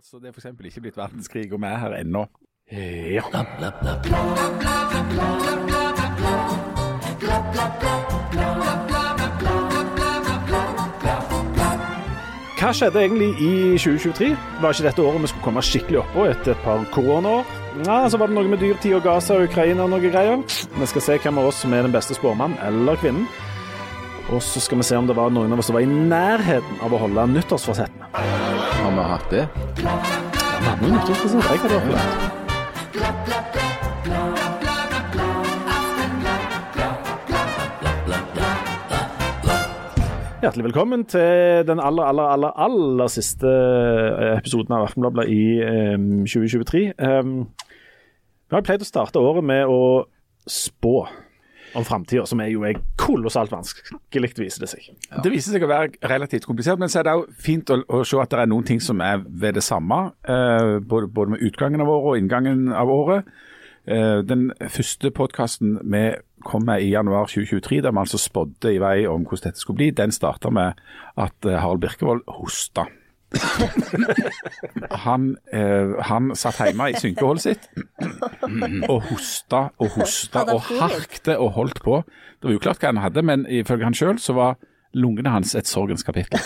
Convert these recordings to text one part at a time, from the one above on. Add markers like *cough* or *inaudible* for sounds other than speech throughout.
Altså, Det er f.eks. ikke blitt verdenskrig, og vi er her ennå. Ja. Hva skjedde egentlig i 2023? Var ikke dette året vi skulle komme skikkelig oppå etter et par koronaår? Ja, så var det noe med dyrtid og Gaza og Ukraina og noe greier. Vi skal se hvem av oss som er den beste spåmann eller kvinnen. Og så skal vi se om det var noen av oss som var i nærheten av å holde nyttårsforsettene. Har vi hatt det? Ja, vi hadde noen nyttårsforsett. Jeg hadde opplevd. Hjertelig velkommen til den aller, aller, aller, aller siste eh, episoden av Aftenbladet i um, 2023. Um, vi har pleid å starte året med å spå om framtida, som er jo er kolossalt vanskelig, viser det seg. Det viser seg å være relativt komplisert, men så er det òg fint å, å se at det er noen ting som er ved det samme. Eh, både, både med utgangen av året og inngangen av året. Eh, den første podkasten vi kom med i januar 2023, der vi altså spådde i vei om hvordan dette skulle bli, den starta med at eh, Harald Birkevold hosta. Han, eh, han satt hjemme i synkeholdet sitt og hosta og hosta og harkte og holdt på. Det var uklart hva han hadde, men ifølge han sjøl så var lungene hans et sorgens kapittel.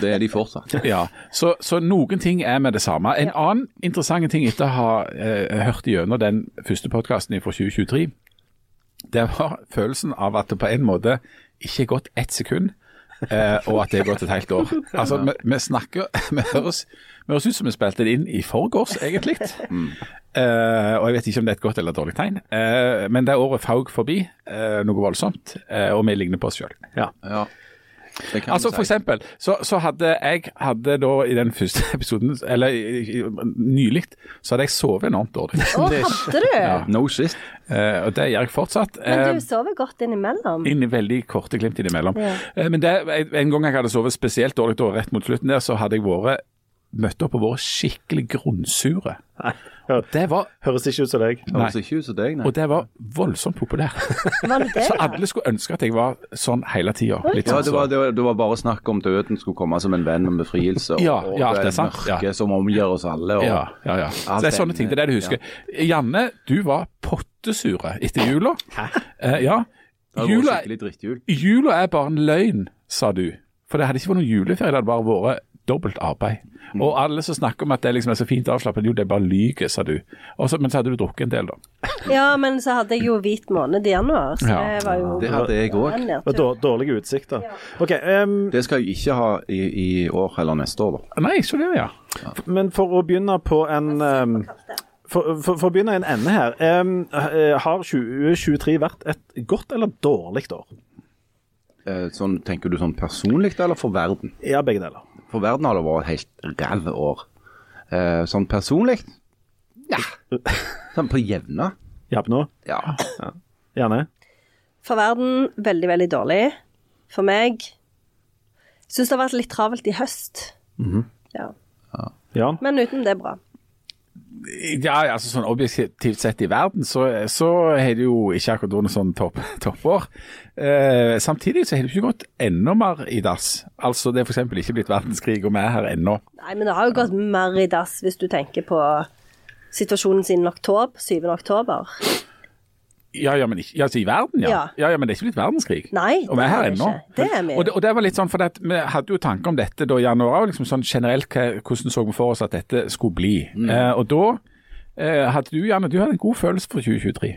Det er de fortsatt. Ja, så, så noen ting er med det samme. En annen interessant ting etter å ha eh, hørt gjennom den første podkasten fra 2023, det var følelsen av at det på en måte ikke er gått ett sekund, og at det er gått et helt år. Altså, vi, vi snakker *laughs* Vi høres, vi høres ut som vi spilte det inn i forgårs, egentlig. Eh, og jeg vet ikke om det er et godt eller dårlig tegn, eh, men det året faug forbi, eh, noe voldsomt, eh, og vi ligner på oss sjøl. Ja. Kan Altså For eksempel, så, så hadde jeg hadde da i den første *laughs* episoden, eller nylig, så hadde jeg sovet enormt dårlig. Å, hadde du? No shit. Uh, og det gjør jeg fortsatt. Men Eh, du sover godt innimellom. Inni veldig korte glimt innimellom. Ja. Uh, men det, en gang jeg hadde sovet spesielt dårlig, da, rett mot slutten der, så hadde jeg vært møtt opp og vært skikkelig grunnsure. Det var, Høres ikke ut som deg. nei, Høres ikke ut som deg, nei. og det var voldsomt populært. *laughs* Det det? Så alle skulle ønske at jeg var sånn hele tida. Ja, sånn det var, det, var, det var bare snakk om døden skulle komme som en venn med befrielse. Og, Ja, og ja, det er det sant, mørke ja. som omgjør oss alle. Og, Ja, ja, ja. Så det er sånne ting. Det er det du husker. Janne, du var pottesure etter jula. Eh, ja. Det Jula, jula er bare en løgn, sa du. For det hadde ikke vært noen juleferie, det hadde bare vært dobbelt arbeid. Og alle som snakker om at det liksom er så fint avslappet, jo det er bare lyver, sa du. Også, men så hadde du drukket en del, da. *laughs* Ja, men så hadde jeg jo hvit måned i januar, så Ja. det var jo Det hadde jeg òg. dårlige utsikter. Ja. Okay, um, Det skal jeg ikke ha i, i år eller neste år, da. Nei, så det, ja. men for å begynne på en um, for, for, for å begynne i en ende her. eh, har 2023 vært et godt eller dårlig år? Eh, Sånn, tenker du sånn personlig eller for verden? Ja, begge deler. For verden har det vært et helt ræv år. Eh, Sånn personlig? Ja. Sånn på jevne? Japp nå? Ja. Gjerne? For verden veldig, veldig dårlig. For meg syns det har vært litt travelt i høst. Mhm. Ja. ja. Men uten det bra. Ja, altså sånn objektivt sett i verden, så, så har det jo ikke akkurat vært noe sånn topp, *laughs* toppår. Eh, samtidig så har det ikke gått enda mer i dass. Altså det er f.eks. ikke blitt verdenskrig, og vi er her ennå. Nei, men det har jo gått mer i dass hvis du tenker på situasjonen siden oktober, 7. oktober. Ja, ja, men ikke, altså i verden, ja. Ja. ja. Ja, Men det er ikke blitt verdenskrig. Nei, og vi er her er ennå. ikke. Det er vi. Og det, og det var litt sånn, for det, vi hadde jo tanker om dette da i januar, liksom sånn generelt hvordan så vi for oss at dette skulle bli. Eh, og da eh, hadde du, Janne, du hadde en god følelse for 2023.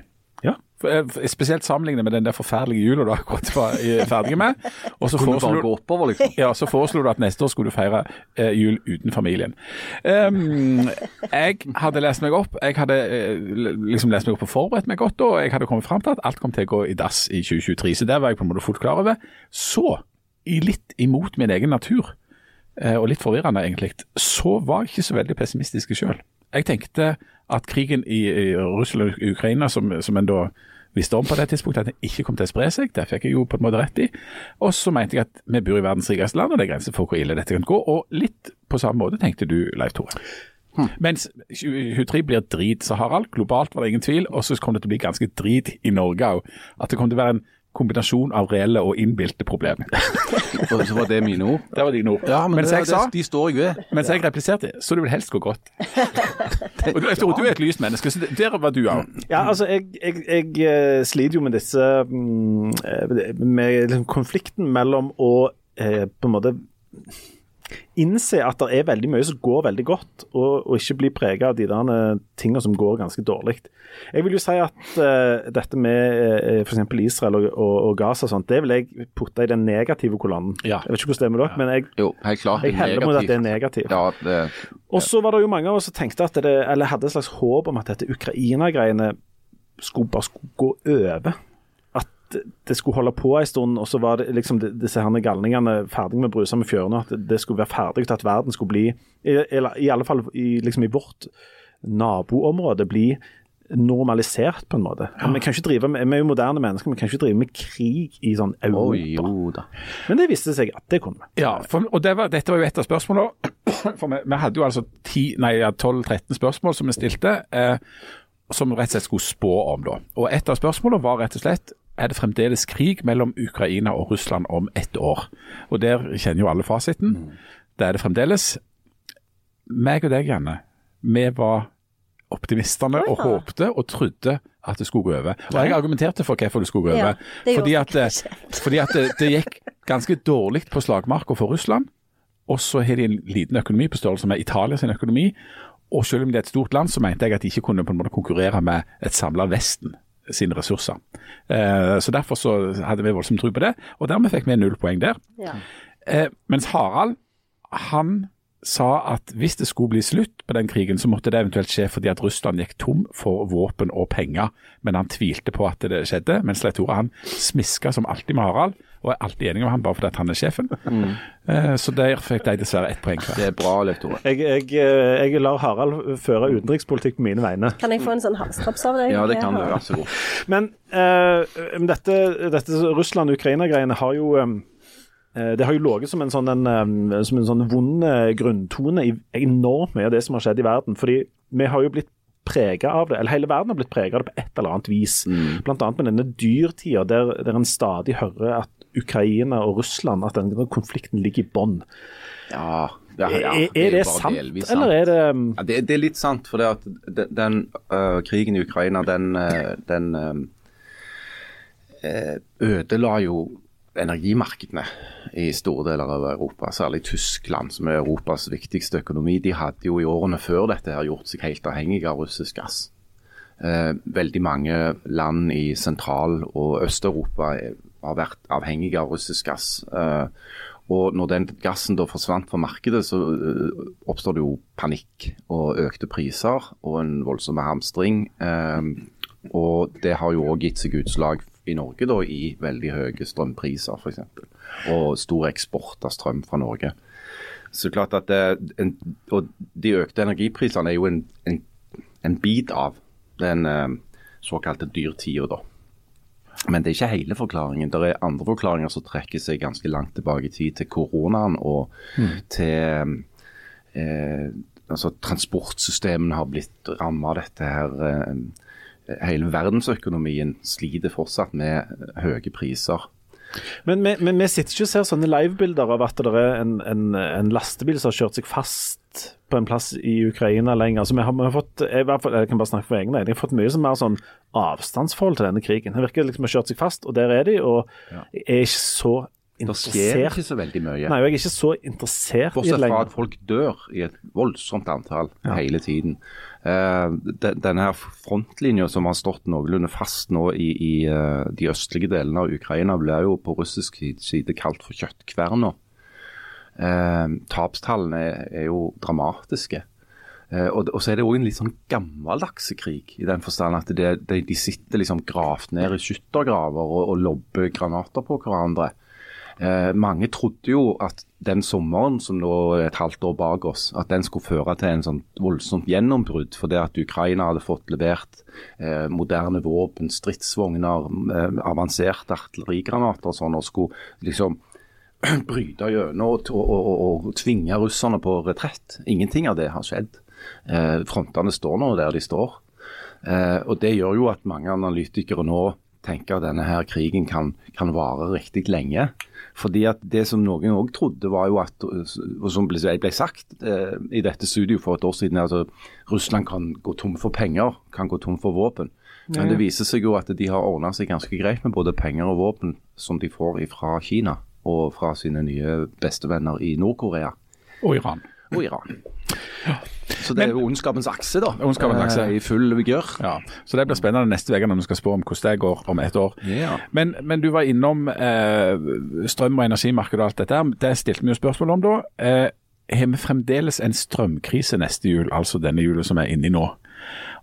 Eh, spesielt sammenlignet med den der forferdelige jula du akkurat var eh, ferdig med. Og så foreslo oppover, liksom. ja, så foreslo du at neste år skulle du feire eh, jul uten familien. Um, jeg hadde lest meg opp, jeg hadde eh, liksom lest meg opp og forberedt meg godt, og jeg hadde kommet fram til at alt kom til å gå i dass i 2023. Så det var jeg på en måte fullt klar over. Så, litt imot min egen natur, og litt forvirrende egentlig, så var jeg ikke så veldig pessimistisk sjøl. Jeg tenkte at krigen i, i Russland og Ukraina, som, som en da visste om på det tidspunktet at den ikke kom til å spre seg. Det fikk jeg jo på en måte rett i. Og så mente jeg at vi bor i verdens rikeste land, og det er grenser for hvor ille dette kan gå. Og litt på samme måte tenkte du, Leif Tore. Mens 23 blir drit, sa Harald. Globalt var det ingen tvil. Og så kom det til å bli ganske drit i Norge òg. At det kom til å være en kombinasjon av reelle og innbilte problemer. *laughs* Så var det mine ord. Det var dine ord. Ja, men Mens det, jeg sa, de står jeg ved. mens jeg repliserte, så det vil helst gå godt. *laughs* og du, jeg tror du er et lyst menneske, så der var du òg. Ja, altså, jeg, jeg, jeg eh, sliter jo med disse mm, eh, Med liksom konflikten mellom å eh, på en måte innse at det er veldig mye som går veldig godt, og, og ikke bli prega av de der eh, tingene som går ganske dårlig. Jeg vil jo si at uh, dette med uh, f.eks. Israel og, og, og Gaza og sånt, det vil jeg putte i den negative kolonnen. Ja. Jeg vet ikke hvordan det er med dere, men jeg, Jo, helt klart. jeg heller mot at det er negativt. Ja, det, Og så var det jo mange av oss som tenkte at det, eller hadde et slags håp om at dette Ukraina-greiene skulle bare skulle gå over. Det skulle holde på en stund, og så var det liksom disse her galningene ferdig med å bruse med fjørene. At det skulle være ferdig til at verden skulle bli, eller i alle fall i, liksom i vårt naboområde, bli normalisert på en måte. Vi kan ikke drive med, vi er jo moderne mennesker, vi kan ikke drive med krig i sånn Europa. Da. Men det viste seg at det kunne vi. Ja, for, og det var, dette var jo et av spørsmålene. *clears throat* For vi, vi hadde jo altså ti- nei, ja, 12-13 spørsmål som vi stilte, eh, som vi rett og slett skulle spå om. da. Og Et av spørsmålene var rett og slett er det fremdeles krig mellom Ukraina og Russland om ett år. Og Der kjenner jo alle fasiten. Det er det fremdeles. Meg og deg, Janne, vi var optimistene og håpte og trodde at det skulle gå over. Og jeg argumenterte for hvorfor det skulle gå over. Ja, fordi at, det- *laughs* fordi at det, det gikk ganske dårlig på slagmarka for Russland. Og så har de en liten økonomi på størrelse med Italia sin økonomi. Og selv om det er et stort land, så mente jeg at de ikke kunne på en måte konkurrere med et samla Vesten sine ressurser. Eh, så Derfor så hadde vi voldsomt tro på det, og dermed fikk vi null poeng der. Ja. Eh, mens Harald, han sa at hvis det skulle bli slutt på den krigen, så måtte det eventuelt skje fordi at Russland gikk tom for våpen og penger. Men han tvilte på at det skjedde, mens Leitora han smiska som alltid med Harald, og er alltid enig med han bare fordi han er sjefen. Mm. så der fikk de dessverre ett poeng hver. Det er bra, Leif Tore. Jeg, jeg, eh, jeg lar Harald føre utenrikspolitikk på mine vegne. Kan jeg få en sånn halstrops av deg? Ja, det kan du. Vær så god. Men uh, dette, dette Russland-Ukraina-greiene har jo um, det har jo ligget som en sånn, en, eh, som en sånn vond eh, grunntone i enormt mye av det som har skjedd i verden. Fordi vi har jo blitt prega av det, eller hele verden har blitt prega av det på et eller annet vis. Blant annet med denne dyrtida der, der en stadig hører at Ukraina og Russland, at denne konflikten ligger i bånn. Ja, ja, ja, er, er det bare sant, delvis eller er det Ja, det, det er litt sant, for det at den, den uh, krigen i Ukraina, den, uh, den uh, ødela jo energimarkedene i store deler av Europa. Særlig Tyskland, som er Europas viktigste økonomi. De hadde jo i årene før dette her gjort seg helt avhengige av russisk gass. Eh, veldig mange land i Sentral- og Øst-Europa har vært avhengige av russisk gass. Eh, og når den gassen da forsvant fra markedet, så eh, oppstår det jo panikk og økte priser og en voldsom hamstring. Eh, og det har jo òg gitt seg utslag i Norge da, i veldig høye strømpriser f.eks. Og stor eksport av strøm fra Norge. Så klart at det, Og de økte energiprisene er jo en, en, en bit av den såkalte dyrtida, da. Men det er ikke hele forklaringen. Det er andre forklaringer som trekker seg ganske langt tilbake i tid, til koronaen og til eh, altså Transportsystemene har blitt rammet av dette her. Eh, hele verdensøkonomien sliter fortsatt med høye priser. Men vi, men vi sitter ikke og ser sånne livebilder av at det er en, en, en lastebil som har kjørt seg fast på en plass i Ukraina lenger. Altså, vi har, vi har fått, jeg, i hvert fall- jeg kan bare snakke for egne Jeg har fått mye som mer sånn avstandsforhold til denne krigen. Det virker liksom å ha kjørt seg fast, og der er de. Og jeg er ikke så Det skjer interessert ikke så veldig mye. Nei, jeg er ikke så interessert i det Bortsett fra at folk dør i et voldsomt antall hele tiden. Uh, den, denne her frontlinja som har stått noenlunde fast nå i, i uh, de østlige delene av Ukraina, blir jo på russisk side kalt for kjøttkverna. Uh, tapstallene er, er jo dramatiske. Uh, og, og så er det òg en litt sånn gammeldags krig, i den forstand at det, det, de sitter liksom gravd ned i skyttergraver og, og lobber granater på hverandre. Eh, mange trodde jo at den sommeren som nå er et halvt år bak oss, at den skulle føre til en sånn voldsomt gjennombrudd. For det at Ukraina hadde fått levert eh, moderne våpen, stridsvogner, eh, avanserte artillerigranater og sånn, og skulle liksom *clears throat* bryte gjennom og, og, og, og tvinge russerne på retrett. Ingenting av det har skjedd. Eh, frontene står nå der de står. Eh, og Det gjør jo at mange analytikere nå tenker at denne her krigen kan, kan vare riktig lenge. Fordi at Det som noen òg trodde, var jo at, og som ble, ble sagt eh, i dette studioet for et år siden, at altså, Russland kan gå tom for penger, kan gå tom for våpen. Men det viser seg jo at de har ordna seg ganske greit med både penger og våpen som de får fra Kina og fra sine nye bestevenner i Nord-Korea Og Iran. og Iran. Så det er jo ondskapens akse, da. Ondskapens akse. Eh, I full vigør. Ja, så det blir spennende neste uke når vi skal spå om hvordan det går om et år. Ja. Men, men du var innom eh, strøm- og energimarkedet og alt dette. Det stilte vi jo spørsmål om da. Eh, har vi fremdeles en strømkrise neste jul, altså denne jula som er inni nå?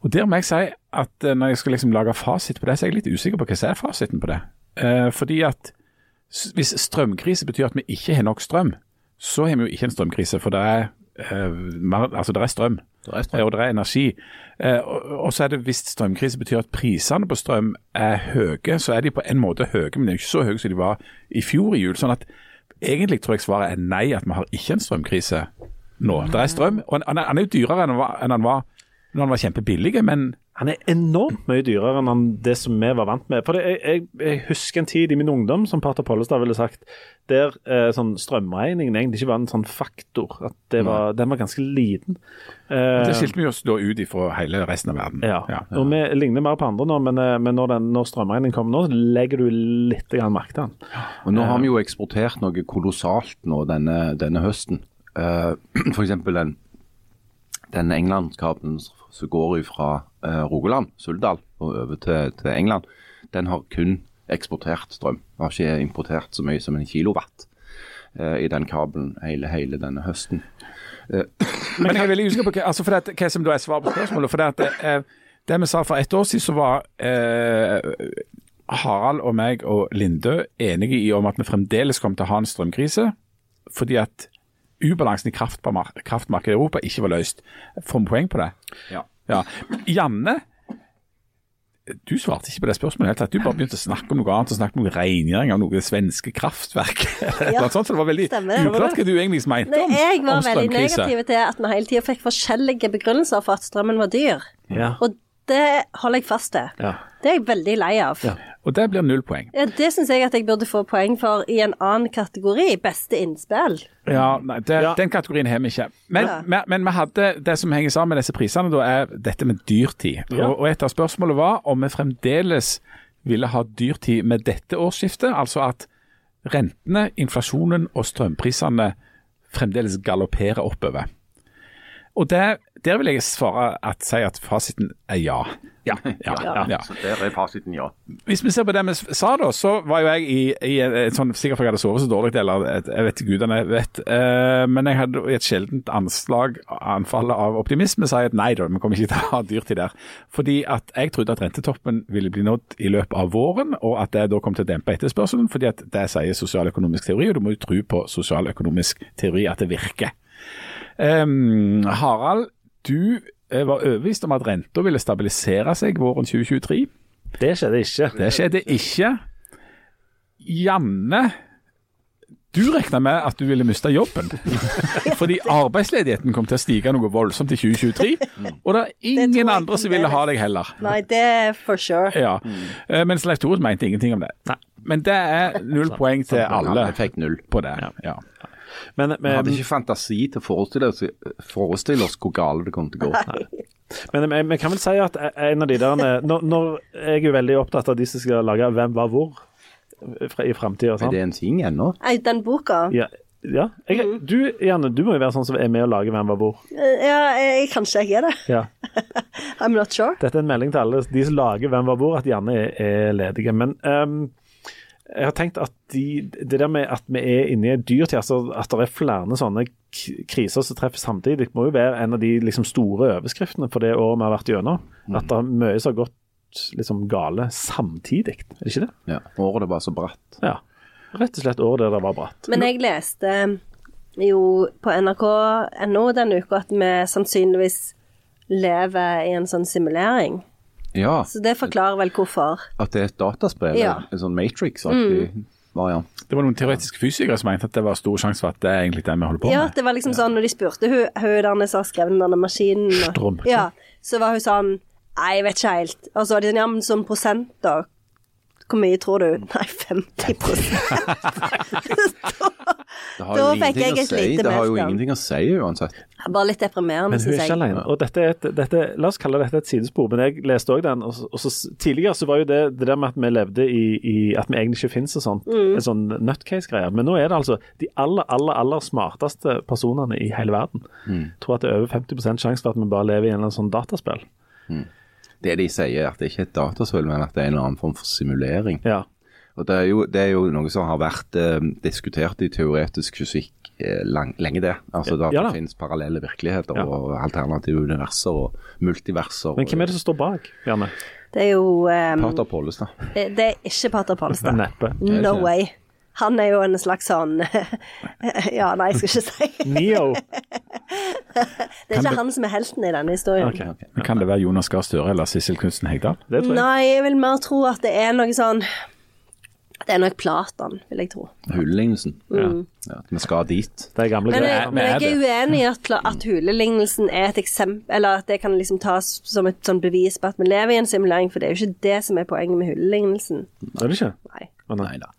Og Der må jeg si at eh, når jeg skal liksom lage fasit på det, så er jeg litt usikker på hva som er fasiten på det. Eh, fordi at hvis strømkrise betyr at vi ikke har nok strøm, så har vi jo ikke en strømkrise. For det er, mer, altså det er strøm. Det er strøm. Og det er energi. Eh, og, så er det hvis strømkrise betyr at prisene på strøm er høye, så er de på en måte høye, men de er ikke så høye som de var i fjor i jul. sånn at egentlig tror jeg svaret er nei, at vi har ikke en strømkrise nå. Det er strøm, og han er jo dyrere enn han var, enn han var når han var kjempebillig, men Han er enormt mye dyrere enn han, det som vi var vant med. For det, jeg, jeg, jeg husker en tid i min ungdom, som Pater Pollestad ville sagt, der eh, sånn strømregningen egentlig ikke var en sånn faktor. At det var, den var ganske liten. Eh, det skilte vi oss da ut ifra hele resten av verden. ja. Og vi ligner mer på andre nå, men, eh, men når, den, når strømregningen kommer nå, så legger du litt merke til den. Og Nå har vi jo eksportert noe kolossalt nå denne, denne høsten. *clears throat* Uh, F.eks. den, den Englandskabelen som går fra eh, Rogaland, Suldal, og over til, til England. Den har kun eksportert strøm. Har ikke importert så mye som en kilowatt eh, i den kabelen hele, hele denne høsten. *clears throat* Men jeg er veldig usikker på hva, altså for det, hva som da er svaret på spørsmålet. For det, eh, det vi sa for ett år siden, så var eh, Harald og meg og Lindø enige i om at vi fremdeles kom til å ha en strømkrise. Fordi at ubalansen i kraftmarkedet i Europa ikke var løst. Får vi poeng på det? Ja. Ja. Janne, du svarte ikke på det spørsmålet. i det hele tatt. Du bare begynte å snakke om noe annet, og snakke om noe rengjøring av noe svenske kraftverk. *laughs* Ja, sånt, så det var veldig stemmer uklart hva du egentlig mente Nei, om, jeg var veldig negativ til at vi hele tida fikk forskjellige begrunnelser for at strømmen var dyr. Ja. Og det holder jeg fast til. Ja. Det er jeg veldig lei av. Ja. Og det blir null poeng. Ja, det syns jeg at jeg burde få poeng for i en annen kategori. Beste innspill. Ja, nei, det, Ja. Den kategorien har vi ikke. Men, Ja. men, men vi hadde det som henger sammen med disse prisene, da er dette med dyrtid. Ja. Og, og et av spørsmålene var om vi fremdeles ville ha dyrtid med dette årsskiftet. Altså at rentene, inflasjonen og strømprisene fremdeles galopperer oppover. Og der, der vil jeg svare at, si at fasiten er ja. Ja, ja, ja. Så der er fasiten ja. Hvis vi ser på det vi sa da, så var jo jeg i, i en, en sånn, sikkert fordi jeg hadde sovet så dårlig, eller et- jeg vet gudene vet, Uh, men jeg hadde i et sjeldent anslag, anfall av optimisme, sa jeg at nei da, vi kommer ikke til å ha dyrtid der. Fordi at jeg trodde at rentetoppen ville bli nådd i løpet av våren, og at det da kom til å dempe etterspørselen, fordi at det sier sosialøkonomisk teori, og du må jo tro på sosialøkonomisk teori at det virker. Ehm, Harald, du eh, var overbevist om at renta ville stabilisere seg våren 2023. Det skjedde ikke. Det skjedde ikke. Janne, du regna med at du ville miste jobben. *laughs* Fordi arbeidsledigheten kom til å stige noe voldsomt i 2023. Og det er ingen andre som ville ha deg heller. Nei, det er for sure. Ja. Eh, Mens Leif Tore mente ingenting om det. Men det er null poeng til alle Jeg fikk null. på det. Ja. Men, Vi hadde ikke fantasi til å forestille oss, forestille oss hvor gale det kom til å gå. men vi, vi kan vel si at en av de der når, når Jeg er veldig opptatt av de som skal lage Hvem var hvor i framtida. Er det en ting ennå? Nei, den boka Ja. ja. Jeg, du, Janne, du må jo være sånn som er med å lage Hvem var hvor. Eh, Ja, jeg, kanskje jeg er det. Ja. *laughs* I'm not sure. Dette er en melding til alle de som lager Hvem var hvor, at Janne er, er ledige. Men ehm, jeg har tenkt at de, det der med at vi er inne i en dyrtid, altså at det er flere sånne kriser som treffer samtidig, må jo være en av de liksom, store overskriftene for det året vi har vært gjennom. At det er mye som har gått liksom, gale samtidig, er det ikke det? Ja. Året var så bratt. Ja. Rett og slett året der det var bratt. Men jeg leste jo på nrk.no denne uka at vi sannsynligvis lever i en sånn simulering. Ja, Så det forklarer vel hvorfor. at det er et dataspill. Ja. En sånn Matrix-aktig variant. Det var noen teoretiske fysikere som mente at det var stor sjanse for at det er egentlig det vi holder på med. Ja, det var liksom sånn når de spurte hun, hun der som har skrevet den der maskinen og- Strøm. Ja, så var hun sånn Nei, jeg vet ikke helt. Og så var de sånn Ja, men sånn prosent, da? Hvor mye tror du? Nei, 50 *laughs* *laughs* Det har Da jo fikk jeg et si. lite Det har jo ingenting å si uansett. Bare litt deprimerende, Men hun er ikke jeg. alene. Og dette er et, dette, la oss kalle dette et sidespor, men jeg leste òg den. Og, og så, tidligere så var jo det det der med at vi levde i, i At vi egentlig ikke finnes og sånt, Mm. en sånn nutcase-greie. Men nå er det altså de aller, aller, aller smarteste personene i hele verden. Jeg tror at det er over 50% sjanse for at vi bare lever i en eller annen sånn dataspill. Det de sier, er at det ikke er et dataspill, men at det er en eller annen form for simulering. Ja. Og det er, jo, det er jo noe som har vært eh, diskutert i teoretisk fysikk eh, lang, lenge, det. Altså det, at Ja da. det finnes parallelle virkeligheter Ja. og alternative universer og multiverser. Men hvem er det som står bak, Bjarne? Det er jo um, Pater Pollestad. det, det er ikke Pater Pollestad. Neppe. No way. Han er jo en slags sånn *laughs* Ja, nei, jeg skal ikke si Neo. *laughs* Det er ikke han som er helten i denne historien. Okay, Men Kan det være Jonas Gahr Støre eller Sissel Knutsen Hegdal? Det. Nei, jeg vil mer tro at det er noe sånn Det er nok Platan, vil jeg tro. Hulelignelsen. Mm. Ja, vi skal dit. Det er gamle Men jeg, men jeg er uenig i at, at hulelignelsen er et eksempel Eller at det kan liksom tas som et sånn bevis på at vi lever i en simulering, for det er jo ikke det som er poenget med hulelignelsen. Er det ikke? Nei, Å. Nei da.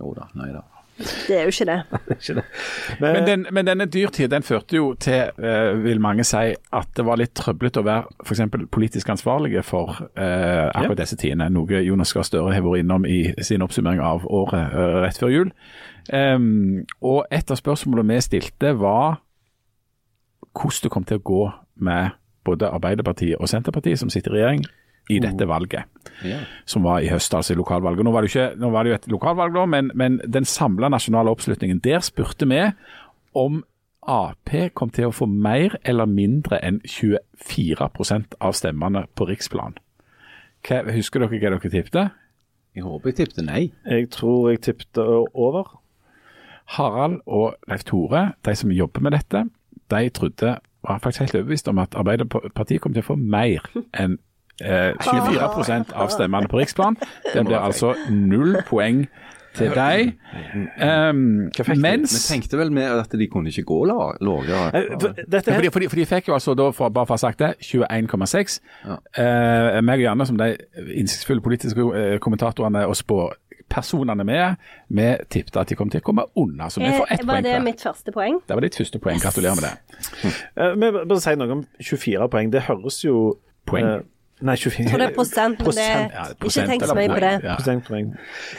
Jo da, nei da. Det er jo ikke det. *laughs* Ikke det. Men, Men, den, men denne dyrtid den førte jo til, eh, vil mange si, at det var litt trøblete å være f.eks. politisk ansvarlige for eh, akkurat disse tidene. Noe Jonas Gahr Støre har vært innom i sin oppsummering av året eh, rett før jul. Um, og et av spørsmålene vi stilte var hvordan det kom til å gå med både Arbeiderpartiet og Senterpartiet, som sitter i regjering, i dette valget Ja. som var i høst, altså i lokalvalget. Nå var det jo, ikke, nå var det jo et lokalvalg, da, men, men den samla nasjonale oppslutningen, der spurte vi om Ap kom til å få mer eller mindre enn 24 av stemmene på riksplan. Hva, husker dere hva dere tippte? Jeg håper jeg tippte nei. jeg tror jeg tippte over. Harald og Leif Tore, de som jobber med dette, de trodde, var faktisk helt overbevist om at Arbeiderpartiet kom til å få mer *laughs* enn eh, 24 av stemmene på riksplan. *laughs* Det blir altså null poeng til deg. Um, Vi tenkte vel med at de kunne ikke gå la- lavere. Eh, for- fordi, fordi, fordi de fikk jo altså da, for, bare for å ha sagt det, 21,6. Eh, meg og Janne, som de innsiktsfulle politiske eh, kommentatorene og spåpersonene med, vi tippet at de kom til å komme unna. Så vi får ett Var poeng det hver. mitt første poeng? Det var ditt første poeng. Gratulerer med det. eh, vi uh, bare si noe om 24 poeng. Det høres jo Poeng? eh, Nei, 24 Jeg tror det er prosent, men det Prosent. Ja, Ikke tenk så mye på det. ja. Prosentpoeng.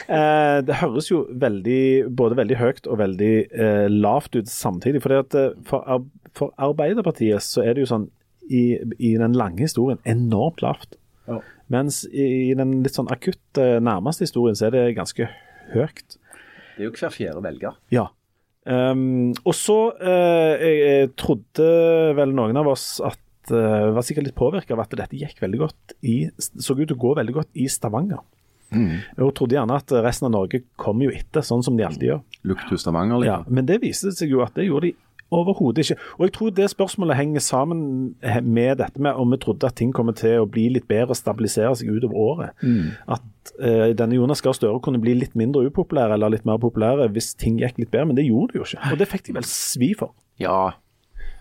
Eh, det høres jo veldig, både veldig høyt og veldig eh, lavt ut samtidig. Fordi at eh, for, Ar- for Arbeiderpartiet så er det jo sånn i, i den lange historien enormt lavt. Mens i, i den litt sånn akutte nærmeste historien så er det ganske høyt. Det er jo hver fjerde velger. Ja. Um, og så uh, jeg, jeg trodde vel noen av oss at eh, var sikkert litt påvirka av at dette gikk veldig godt i, så ut til å gå veldig godt i Stavanger. Og trodde gjerne at resten av Norge kom jo etter, sånn som de alltid gjør. Lukter Stavanger Stavanger, Ja, liksom. men det viste seg jo at det gjorde de overhodet ikke. Og jeg tror det spørsmålet henger sammen med dette med om vi trodde at ting kommer til å bli litt bedre og stabilisere seg utover året. At uh, denne Jonas Gahr Støre kunne bli litt mindre upopulær eller litt mer populære hvis ting gikk litt bedre, men det gjorde det jo ikke. Og det fikk de vel svi for. Ja,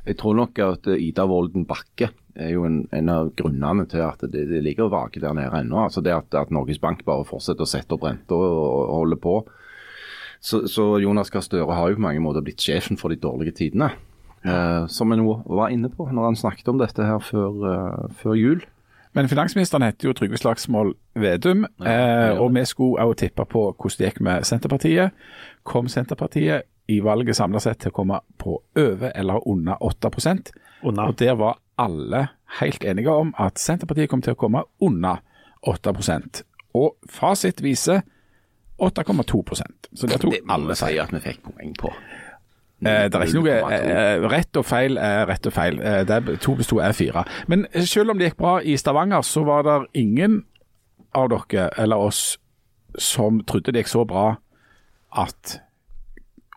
jeg tror nok at eh, Ida Wolden Bakke er jo en, en av grunnene til at det, det ligger vake der nede ennå. Altså det at, at Norges Bank bare fortsetter å sette opp renta og, og holde på. Så, så Jonas Gahr Støre har jo på mange måter blitt sjefen for de dårlige tidene. Eh, som en var inne på når han snakket om dette her før, uh, før jul. Men finansministeren heter jo Trygve Slagsvold Vedum, eh, og vi skulle også tippe på hvordan det gikk med Senterpartiet. Kom Senterpartiet i valget samla sett til å komme på over eller under 8 Under. Og der var alle helt enige om at Senterpartiet kom til å komme under 8 Og fasit viser 8,2% Så det tok Det alle si at vi fikk poeng på. Eh, det er ikke noe eh, Rett og feil er rett og feil. Eh, det er, to pluss to er fire. Men selv om det gikk bra i Stavanger, så var det ingen av dere eller oss som trodde det gikk så bra at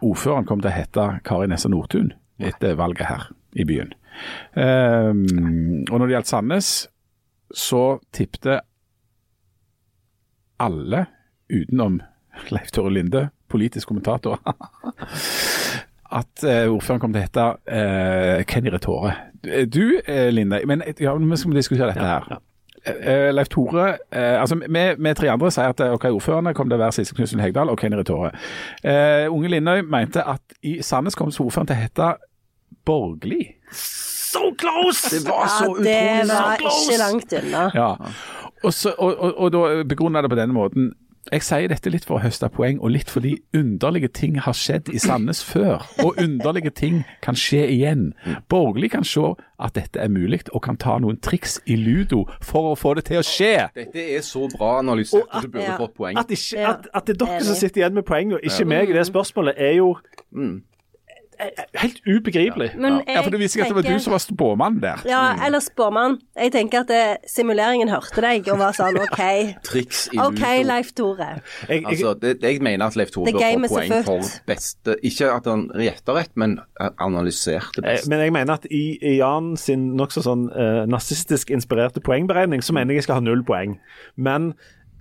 ordføreren kom til å hete Kari Nessa Nordtun etter valget her i byen. Um, og når det gjaldt Sandnes, så tippte alle utenom Leif Tore Linde, politisk kommentator, *laughs* at eh, ordføreren kom til å hete uh, Kenny Retore. Du, eh, Linde, men ja, vi skal diskutere dette her. Eh, Leif Tore eh, altså Vi vi tre andre sier at eh, ok, ordførerne kom til å være Sisse Knutsen Hegdal og Kenny Tore. Uh, Unge Lindøy mente at i Sandnes kom ordføreren til å hete Borgli. So close! Det var så Ja, det utrolig var close. ikke langt unna. Ja. Og, så, og, og, og da begrunna det på denne måten. Jeg sier dette litt for å høste poeng, og litt fordi underlige ting har skjedd i Sandnes før. Og underlige ting kan skje igjen. Borgerlig kan se at dette er mulig, og kan ta noen triks i ludo for å få det til å skje. Dette er så bra analysert at du burde ja. fått poeng. At, ikke, at, at det er dere som sitter igjen med poeng, og ikke meg i det spørsmålet, er jo Mm. Eh, eh, helt ubegripelig. Men Ja, for Det viser ikke at det var du som var spåmann der. Ja, eller spåmann. Jeg tenker at det, simuleringen hørte deg og var sånn OK. *laughs* Triks i OK. Leif Tore. Jeg, jeg, Altså, det, det, jeg mener at Leif Tore bør få poeng for beste Ikke at han gjetta rett, men analyserte Eh, best. Men jeg mener at i, i Jan sin nokså sånn uh, nazistisk inspirerte poengberegning, så mener jeg jeg skal ha null poeng. Men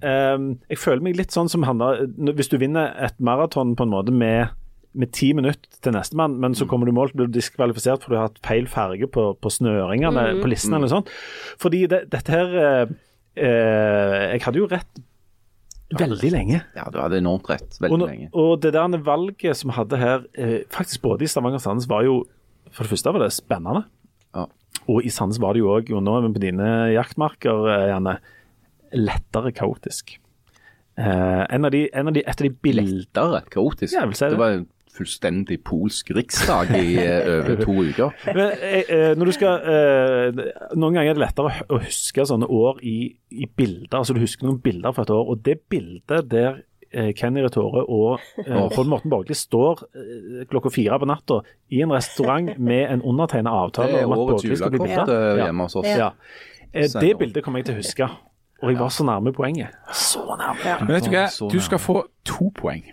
ehm, jeg føler meg litt sånn som han da Hvis du vinner et maraton på en måte med med ti minutter til nestemann, men så kommer du i mål, blir du diskvalifisert fordi du har hatt feil farge på, på snøringene på listen eller noe sånt. Fordi det, dette her eh, eh, Jeg hadde jo rett veldig lenge. Ja, du hadde enormt rett Og, veldig nå- lenge. og det der valget som vi hadde her, eh, faktisk både i Stavanger og Sandnes, var jo For det første var det spennende. Ja. Og i Sandnes var det jo òg, nå er vi på dine jaktmarker, gjerne, Janne, lettere kaotisk. Eh, en av de, en av de, et av de bildene kaotisk. Ja, jeg vil si det. det var fullstendig polsk riksdag i eh, over to uker. Men eh, eh, når du skal eh, Noen ganger er det lettere å huske sånne år i, i bilder. altså Du husker noen bilder fra et år, og det bildet der eh, Kenny Retore og eh, Pål Morten Borgli står eh, klokka fire på natta i en restaurant med en undertegna avtale om at Borgli skal bli eh, Ja. hjemme hos oss. Ja. Eh, det bildet kommer jeg til å huske. Og jeg var så nærme poenget. Så nærme. Men vet du hva, du skal få to poeng